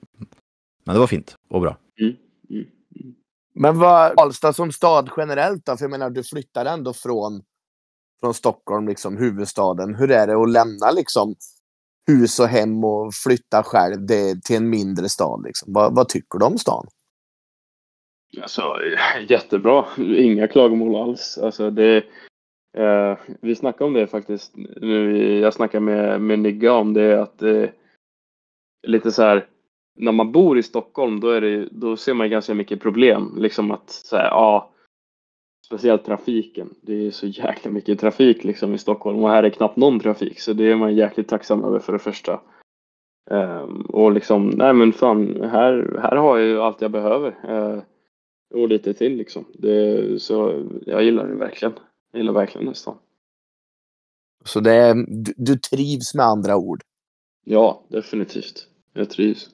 Men det var fint och bra. Mm, mm, mm. Men vad Karlstad som stad generellt då? För jag menar, du flyttar ändå från, från Stockholm, liksom huvudstaden. Hur är det att lämna liksom hus och hem och flytta själv det, till en mindre stad? Liksom? Vad, vad tycker du om stan? Alltså, (laughs) jättebra. Inga klagomål alls. Alltså, det, eh, vi snackade om det faktiskt. Nu, jag snackade med, med Nigga om det. Att eh, lite så här. När man bor i Stockholm då, är det, då ser man ganska mycket problem. Liksom att så här, ja, speciellt trafiken. Det är så jäkla mycket trafik liksom i Stockholm och här är knappt någon trafik. Så det är man jäkligt tacksam över för det första. Ehm, och liksom, nej men fan, här, här har jag ju allt jag behöver. Eh, och lite till liksom. Det, så jag gillar det verkligen. Jag gillar verkligen nästan. Så det är, du, du trivs med andra ord. Ja, definitivt. Jag trivs.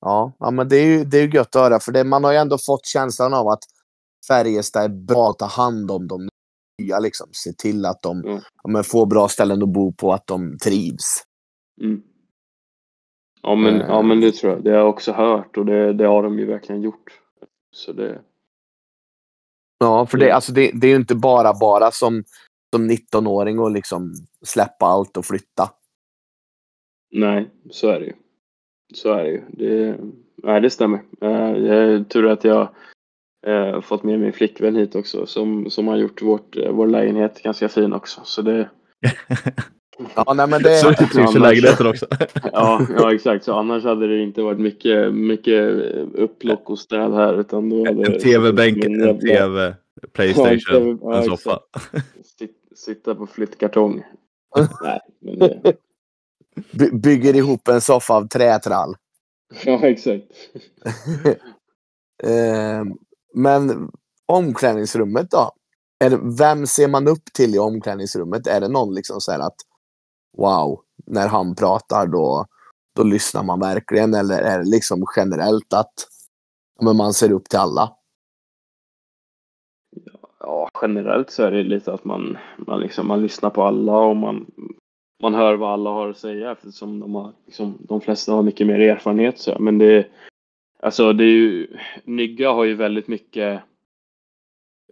Ja, ja men det är ju, det är ju gött att höra. För det, man har ju ändå fått känslan av att Färjestad är bra att ta hand om de nya. Liksom. Se till att de Ja. ja, får bra ställen att bo på, att de trivs. Mm. Ja, men, Eh. ja, men det tror jag. Det har jag också hört och det, det har de ju verkligen gjort. Så det, Ja, för det, Mm. alltså det, det är ju inte bara bara som, som 19-åring och liksom släppa allt och flytta. nej, så är det ju. Så är det ju. Det, nej, det stämmer. Eh, Det är tur att jag eh, fått med min flickvän hit också som, som har gjort vårt, eh, vår lägenhet ganska fin också. Så det, Ja, nej, men det, Så trivs i annars- lägenheten också. (laughs) Ja, ja exakt. Så annars hade det inte varit mycket, mycket upplock och städ här. Utan då hade En det- tv-bänk, en jävla- tv, Ja, en Playstation, TV, ja, en soffa. Sit- Sitta på flyttkartong. (laughs) Nej, men det... by, bygger ihop en soffa av trätrall. Ja, exakt. (laughs) Eh, men omklädningsrummet då? Är det, vem ser man upp till i omklädningsrummet? Är det någon liksom så här att wow, när han pratar då, då lyssnar man verkligen? Eller är det liksom generellt att men man ser upp till alla? Ja, generellt så är det lite att man, man, liksom, man lyssnar på alla och man, man hör vad alla har att säga eftersom de, har, liksom, de flesta har mycket mer erfarenhet. Så. Men det, alltså, det är ju, Nygga har ju väldigt mycket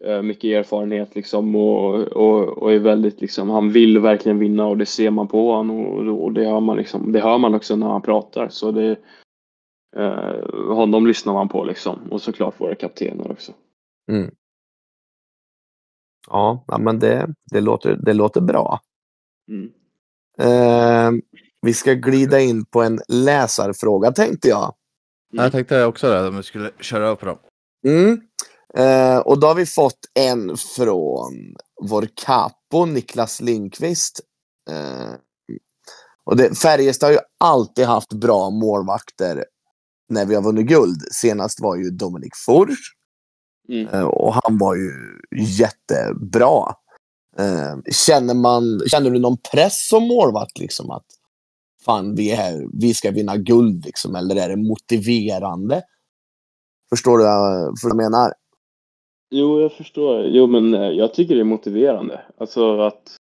eh, mycket erfarenhet liksom och, och, och är väldigt liksom, han vill verkligen vinna och det ser man på honom och, och det, hör man liksom, det hör man också när han pratar så det eh, honom lyssnar man på liksom och såklart våra kaptener också. Ja, ja men det, det, låter, det låter bra. Mm. Eh, vi ska glida in på en läsarfråga tänkte jag. Jag tänkte också det, om vi skulle köra upp dem. Mm. Eh, och då har vi fått en från vår capo Niklas Lindqvist. Eh, och det, Färjestad har ju alltid haft bra målvakter när vi har vunnit guld. Senast var ju Dominik Fors. Mm. Eh, och han var ju jättebra. Eh, känner, man, känner du någon press som målvakt? Liksom, att fan, vi, är vi ska vinna guld, liksom, eller är det motiverande? Förstår du eh, vad jag menar? Jo, jag förstår. Jo, men eh, jag tycker det är motiverande. Alltså att,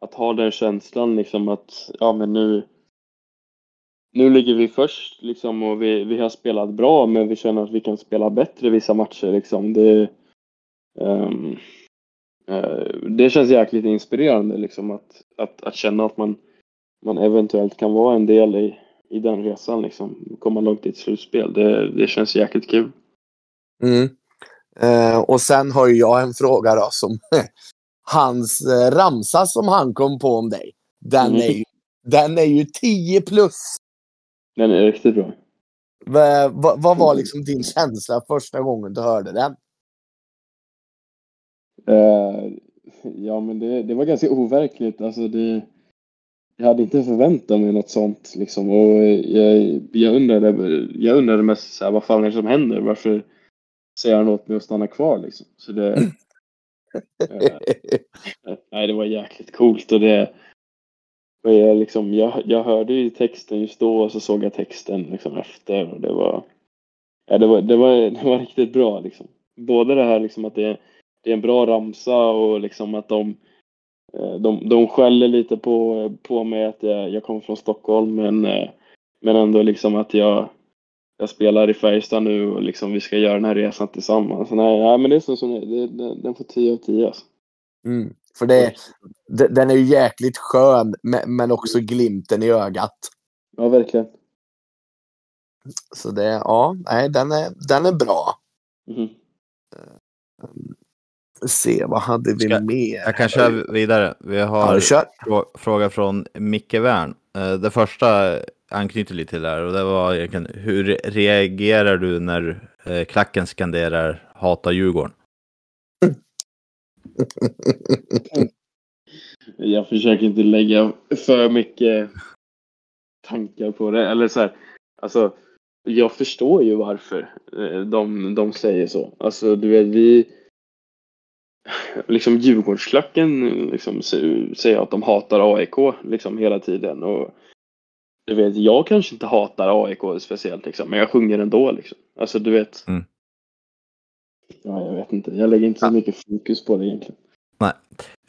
att ha den känslan liksom att, ja men nu, nu ligger vi först liksom och vi, vi har spelat bra men vi känner att vi kan spela bättre vissa matcher liksom. Det, um, uh, det känns jäkligt inspirerande liksom att, att, att känna att man, man eventuellt kan vara en del i, i den resan liksom. Komma långt i ett slutspel. Det, det känns jäkligt kul. Mm. Eh, och sen har ju jag en fråga då som (laughs) hans eh, ramsa som han kom på om dig. Den, Mm. är, ju, den är ju 10 plus. Den är riktigt bra. Va, va, vad var liksom din känsla första gången du hörde den? Eh, ja, men det, det var ganska overkligt. Alltså det, jag hade inte förväntat mig något sånt. Liksom. Och jag, jag, undrade, jag undrade mest så här, vad fan är det som händer? Varför säger han åt mig att stanna kvar? Liksom? Så det, eh, (laughs) nej, det var jäkligt coolt. Och det, och jag, liksom, jag, jag hörde ju texten just då och så såg jag texten liksom efter. Och det, var, ja, det, var, det, var, det var riktigt bra. Liksom. Både det här liksom, att det, det är en bra ramsa och liksom att de, de, de skäller lite på, på mig att jag, jag kommer från Stockholm men, eh, men ändå liksom att jag, jag spelar i Färjestad nu och liksom vi ska göra den här resan tillsammans. Så nej, nej men det är så som det, det, den får 10 av 10 alltså. Mm. För det, det, den är ju jäkligt skön, men, också glimten i ögat. Ja, verkligen. Så det, ja, nej, den är, den är bra. Mhm. Se, vad hade vi Ska- mer? Jag kan köra vidare. Vi Ja, har frå- fråga från Micke Wern. Eh, Det första anknyter lite till det här och det var egentligen hur reagerar du när eh, klacken skanderar hata Djurgården? (laughs) Jag försöker inte lägga för mycket tankar på det. Eller så här, alltså, jag förstår ju varför eh, de, de säger så. Alltså, du vet, vi... Liksom Djurgårdsklacken liksom, sä- säger att de hatar AIK liksom hela tiden. Och du vet, jag kanske inte hatar AIK speciellt liksom, men jag sjunger ändå liksom. Alltså, du vet. Mm. Ja, jag vet inte. Jag lägger inte så Ja. mycket fokus på det egentligen.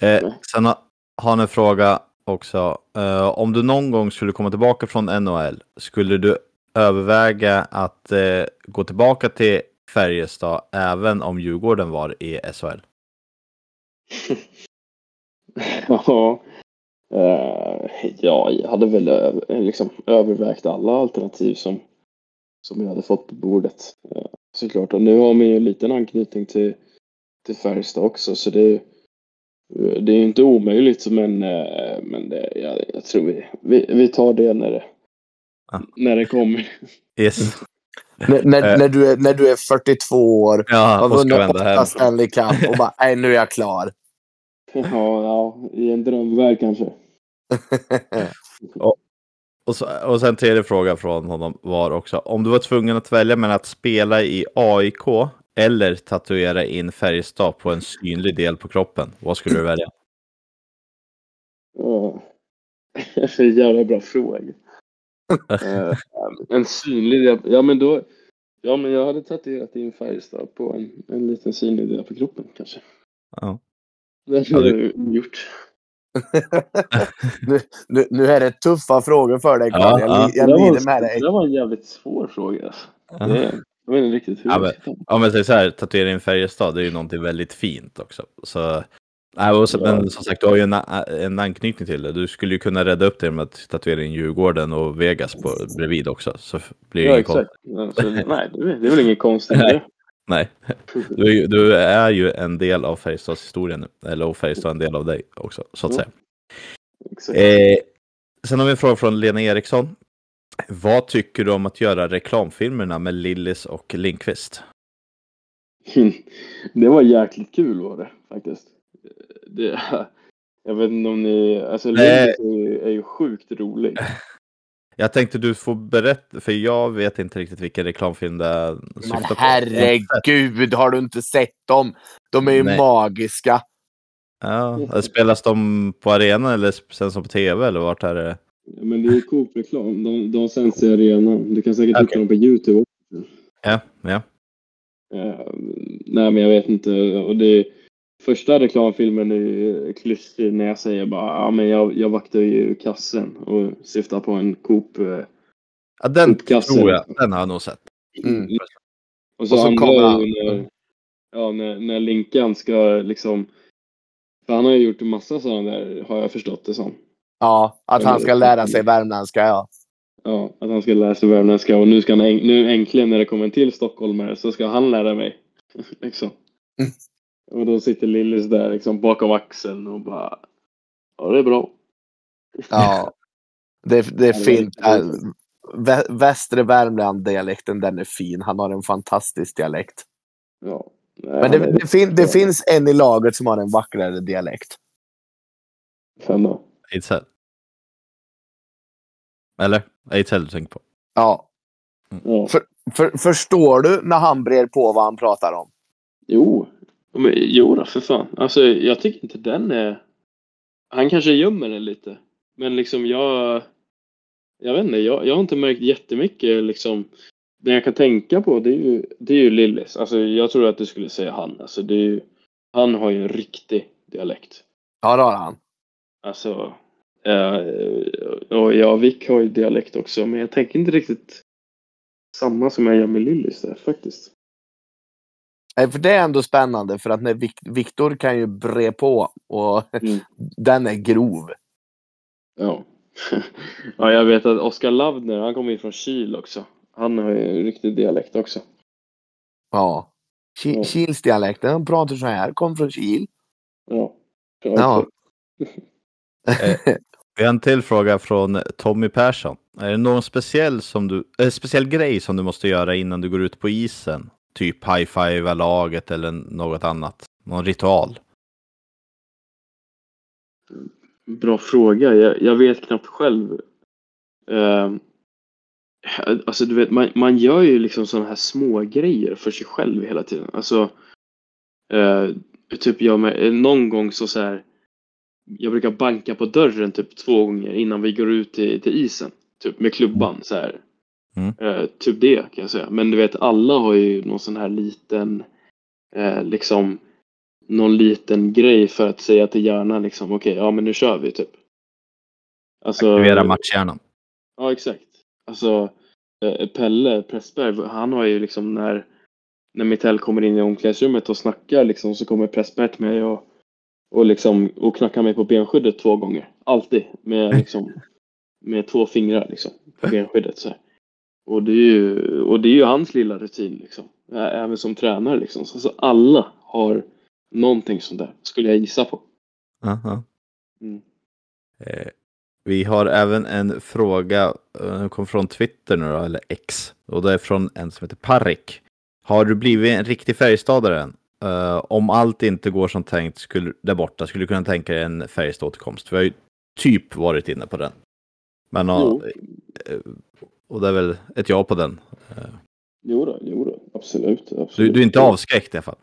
Eh, Nej. sen ha- har han en fråga också. Eh, om du någon gång skulle komma tillbaka från NHL, skulle du överväga att eh, gå tillbaka till Färjestad även om Djurgården var i SHL? Ja, eh, ja, jag hade väl liksom övervägt alla alternativ som, som jag hade fått på bordet. Eh, såklart, och nu har man ju en liten anknytning till, till Färjestad också, så det, är- det är ju inte omöjligt, men, eh, men det, jag, jag tror vi, vi, vi tar det när det, Ja. när det kommer. Yes. När, när, Eh. när, du är, när du är 42 år, Ja, har och ska vunnit åtta Stanley Cup och bara, nej nu är jag klar. (laughs) Ja, ja, i en drömvärld kanske. (laughs) Och, så, och sen tredje fråga från honom var också, om du var tvungen att välja mellan att spela i AIK eller tatuera in Färjestad på en synlig del på kroppen, vad skulle du välja? Ja. (laughs) Det är en jävla bra fråga. Eh, (laughs) en synlig. Ja men då. Ja men jag hade tatuerat in Färjestad på en, en liten synlig del på kroppen kanske. Ja. Det Ja, hade du- gjort. (laughs) nu, nu, nu är det tuffa frågor för dig, Ja, Carl. Jag, ja. jag det, var, lider med dig. det var en jävligt svår fråga. Alltså. Det, jag vet inte riktigt hur Ja, men-. Om jag säger så här, tatuera in Färjestad, det är ju någonting väldigt fint också. Så, nej, och så. Men som sagt, du har ju en, en anknytning till det. Du skulle ju kunna rädda upp det med att tatuera in Djurgården och Vegas på, bredvid också. Så blir det Ja exakt. Ja, så, nej det är, väl inget konstigt det. (laughs) Nej, du är, ju, du är ju en del av Färjestads historia nu. Eller och Färjestad är en del av dig också, så att säga. Exakt. Eh, sen har vi en fråga från Lena Eriksson. Vad tycker du om att göra reklamfilmerna med Lillis och Linkvist? (laughs) det var jäkligt kul var det faktiskt. Det, (laughs) jag vet inte om ni, alltså. Lillis är, ju- är ju sjukt rolig. (laughs) Jag tänkte du får berätta, för jag vet inte riktigt vilken reklamfilm det Men syftar på. herregud, har du inte sett dem? De är ju Nej. magiska. Ja, spelas de på arenan eller sen som på tv eller vart är det? Men det är Coop-reklam, de, de sänds i arenan. Du kan säkert hitta Okej. dem på Youtube också. Ja, ja. Eh, nej men jag vet inte. Och det, första reklamfilmen är ju klyschig när jag säger bara ja men jag, jag vaktar ju kassen och syftar på en Coop. eh, ja den Uppkasse. tror jag, den har jag nog sett. Mm. Och så, Och så andra kommer när, ja, när, när Linkan ska liksom för han har ju gjort en massa sådana där, har jag förstått det som. Ja, att han ska lära sig värmländska, ja. Ja, att han ska lära sig värmländska och nu ska han nu äntligen när det kommer en till stockholmare så ska han lära mig. (laughs) liksom. Mm. Och då sitter Lillis där liksom bakom axeln och bara Ja, det är bra. ja. Det, det är det är (laughs) fint. Äh. Vä- Värmland-dialekten, den är fin. Han har en fantastisk dialekt. Ja. Nej, Men det, det, fin, det finns en i laget som har en vackrare dialekt. Vem då? Ejdsell. Eller? Ejdsell du tänker på? Ja. Ja. För, förstår du när han brer på vad han pratar om? Jo. Men, jo då, för fan. Alltså, jag tycker inte den är... Han kanske gömmer den lite. Men liksom jag... Jag vet inte, jag, jag har inte märkt jättemycket liksom. Det jag kan tänka på det är ju, det är ju Lillis. Alltså jag tror att du skulle säga han. Alltså det är ju, han har ju en riktig dialekt. Ja, det har han. Alltså, eh, och ja, Vick har ju dialekt också, men jag tänker inte riktigt samma som jag gör med Lillis där faktiskt. Nej, För det är ändå spännande för att när Viktor kan ju bre på och (laughs) Mm. den är grov. Ja. (laughs) ja, jag vet att Oskar Lavner, han kommer ju från Kil också. Han har ju en riktig dialekt också. Ja. Ki- Ja. Kilsdialekten, han pratar så här, kom från Kil. Ja. Ja. Vi har en till fråga från Tommy Persson. Är det någon speciell, som du, äh, speciell grej som du måste göra innan du går ut på isen? Typ high fivea laget eller något annat? Någon ritual? Bra fråga. Jag, jag vet knappt själv. Uh, alltså du vet, man, man gör ju liksom sådana här små grejer för sig själv hela tiden. Alltså, uh, typ jag med, eh, någon gång så, så här. Jag brukar banka på dörren typ två gånger innan vi går ut till, till isen. Typ med klubban så här. Mm. Eh, typ det kan jag säga. Men du vet, alla har ju någon sån här liten, eh, liksom, någon liten grej för att säga till hjärnan liksom, okej, ja men nu kör vi typ. Alltså, Aktivera matchhjärnan. Ja, exakt. Alltså, eh, Pelle Pressberg, han har ju liksom när, när Mittell kommer in i omklädningsrummet och snackar liksom, så kommer Pressberg till mig och, och, liksom, och knackar mig på benskyddet två gånger. Alltid. Med, liksom, (laughs) med två fingrar liksom, på (laughs) benskyddet. Så här. Och, det är ju, och det är ju hans lilla rutin liksom. Även som tränare liksom. Så, så alla har någonting sånt där, skulle jag gissa på. Aha. Mm. Eh, vi har även en fråga, eh, den kom från Twitter nu då, eller X. Och det är från en som heter Parrik. Har du blivit en riktig Färjestadare än? Eh, om allt inte går som tänkt skulle, där borta, skulle du kunna tänka dig en Färjestad-återkomst? Vi har ju typ varit inne på den. Men, eh, och det är väl ett ja på den. Eh, Jo då, jo då. Absolut, absolut. Du, du är inte avskräckt i alla fall.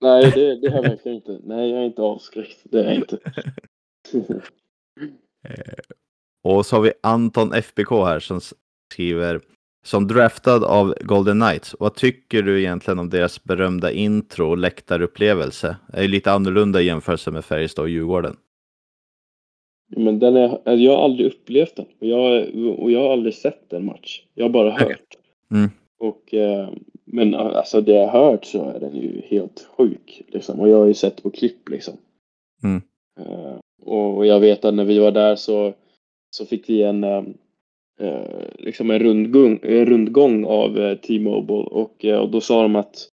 Nej, det, det är jag verkligen inte. Nej, jag är inte avskräckt. Det är jag inte. (laughs) Och så har vi Anton FBK här som skriver som draftad av Golden Knights. Vad tycker du egentligen om deras berömda intro och läktarupplevelse? Det är ju lite annorlunda i jämförelse med Färjestad och Djurgården. Men den är, alltså, jag har aldrig upplevt den. Och jag, och jag har aldrig sett en match. Jag har bara hört. Okej. Mm. Och, eh, men alltså det jag har hört så är den ju helt sjuk. Liksom. Och jag har ju sett på klipp liksom. Mm. Eh, och jag vet att när vi var där så, så fick vi en, eh, eh, liksom en rundgång, en rundgång av eh, T-Mobile. Och, eh, och då sa de att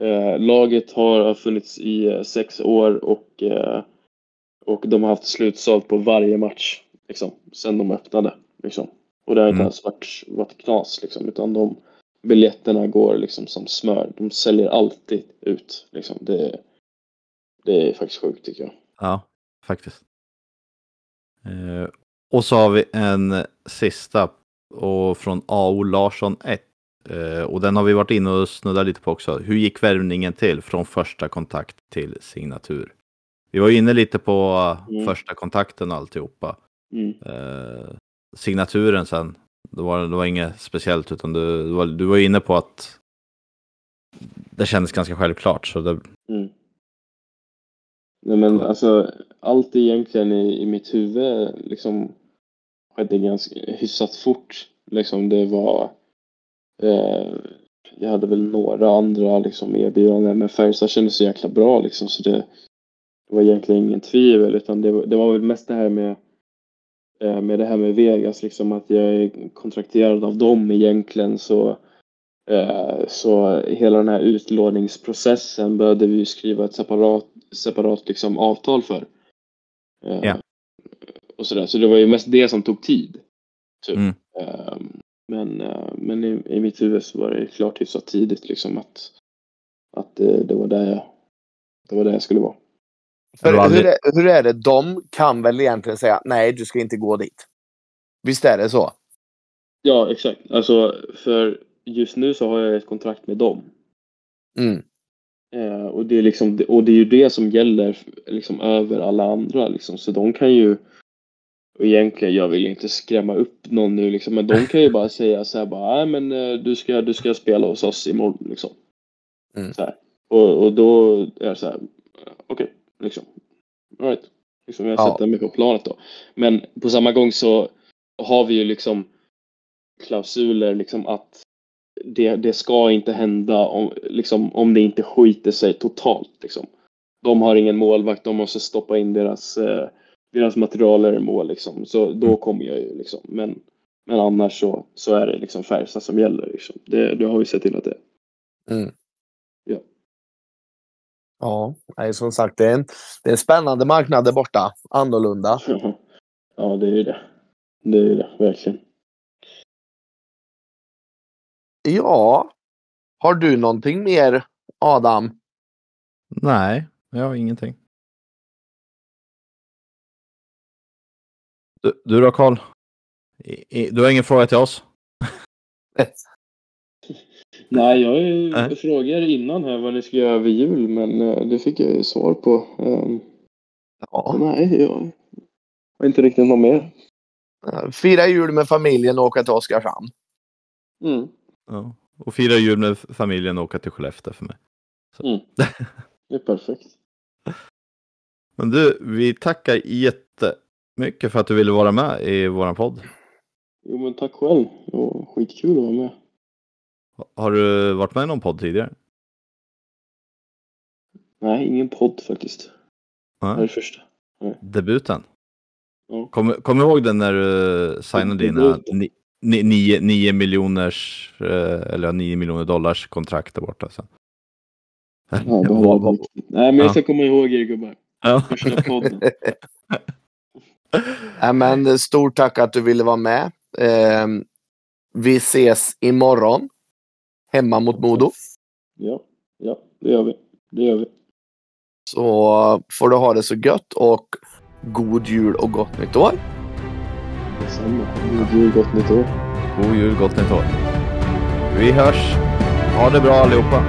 eh, laget har funnits i eh, sex år och eh, och de har haft slutsålt på varje match liksom, sen de öppnade. Liksom. Och det har inte Mm. ens varit, varit knas liksom, utan de, biljetterna går liksom som smör. De säljer alltid ut. Liksom. Det, det är faktiskt sjukt tycker jag. Ja, faktiskt. Eh, och så har vi en sista och från AO Larsson 1. Eh, och den har vi varit inne och snuddat lite på också. Hur gick värvningen till från första kontakt till signatur? Vi var inne lite på Mm. första kontakten och alltihopa. Mm. Eh, signaturen sen, det var, det var inget speciellt utan du, du, var, du var inne på att det kändes ganska självklart. Så det, Mm. Nej men alltså allt egentligen i, i mitt huvud liksom skedde ganska hyfsat fort. Liksom det var eh, jag hade väl några andra liksom erbjudanden men Färjestad kändes så jäkla bra liksom så det, det var egentligen ingen tvivel utan det, var- det var väl mest det här med eh, med det här med Vegas liksom att jag är kontrakterad av dem egentligen så Eh, Så hela den här utlåningsprocessen behövde vi skriva ett separat, separat liksom avtal för. Eh, Ja. Och sådär. Så det var ju mest det som tog tid. Typ. Mm. Men, men i, i mitt huvud så var det klart hyfsat tidigt liksom att, att det, det, var där jag, det var där jag skulle vara. För hur, är, hur är det? De kan väl egentligen säga nej, du ska inte gå dit. Visst är det så? Ja, exakt. Alltså, för just nu så har jag ett kontrakt med dem. Mm. Eh, och, det är liksom, och det är ju det som gäller liksom över alla andra. Liksom. Så de kan ju, och egentligen, jag vill inte skrämma upp någon nu, liksom, men de kan ju bara (laughs) säga så här bara, nej men eh, du ska, du ska spela hos oss imorgon. Liksom. Mm. Så här. Och, och då är det så här, okej, liksom. All right. liksom. Jag Ja. sätter mig på planet då. Men på samma gång så har vi ju liksom klausuler liksom att det, det ska inte hända om, liksom, om det inte skiter sig totalt. Liksom. De har ingen målvakt, de måste stoppa in deras, eh, deras materialer i mål. Liksom. Så då Mm. kommer jag ju. Liksom. Men, men annars så, så är det liksom Färjestad som gäller. Liksom. Det, det har vi sett till att det är. Mm. Ja. Nej, som sagt, det är, en, det är en spännande marknad där borta. Annorlunda. (laughs) ja, det är ju det. Det är ju det, verkligen. Ja. Har du någonting mer, Adam? nej, jag har ingenting. Du, du då Karl? Du har ingen fråga till oss? (laughs) Nej, jag Nej. frågade innan här vad ni ska göra över jul, men eh, det fick jag ju svar på. Ehm, Ja. nej, jag har inte riktigt något mer. Fira jul med familjen och åka till Oskarshamn. Mm. Ja. Och fira jul med familjen och åka till Skellefteå för mig. Mm. (laughs) Det är perfekt. Men du, vi tackar jättemycket för att du ville vara med i våran podd. Jo, men tack själv. Det var skitkul att vara med. Har du varit med i någon podd tidigare? Nej, ingen podd faktiskt. Det här är Nej. det första. Debuten? Ja. Kom, kom ihåg den när du signade dina Debuten. ni, ni, nio, nio miljoners, eh, eller nio miljoner dollars kontrakt där borta. Så. Ja, var. (laughs) Nej, men jag Ja. ska komma ihåg er gubbar. Ja. Första podden. (laughs) Nej, men stort tack att du ville vara med. Eh, vi ses imorgon. Hemma mot Modo. Ja, ja, det gör vi. Det gör vi. Så får du ha det så gött och god jul och gott nytt år. Detsamma. God jul, gott nytt år. God jul, gott nytt år. Vi hörs. Ha det bra allihopa.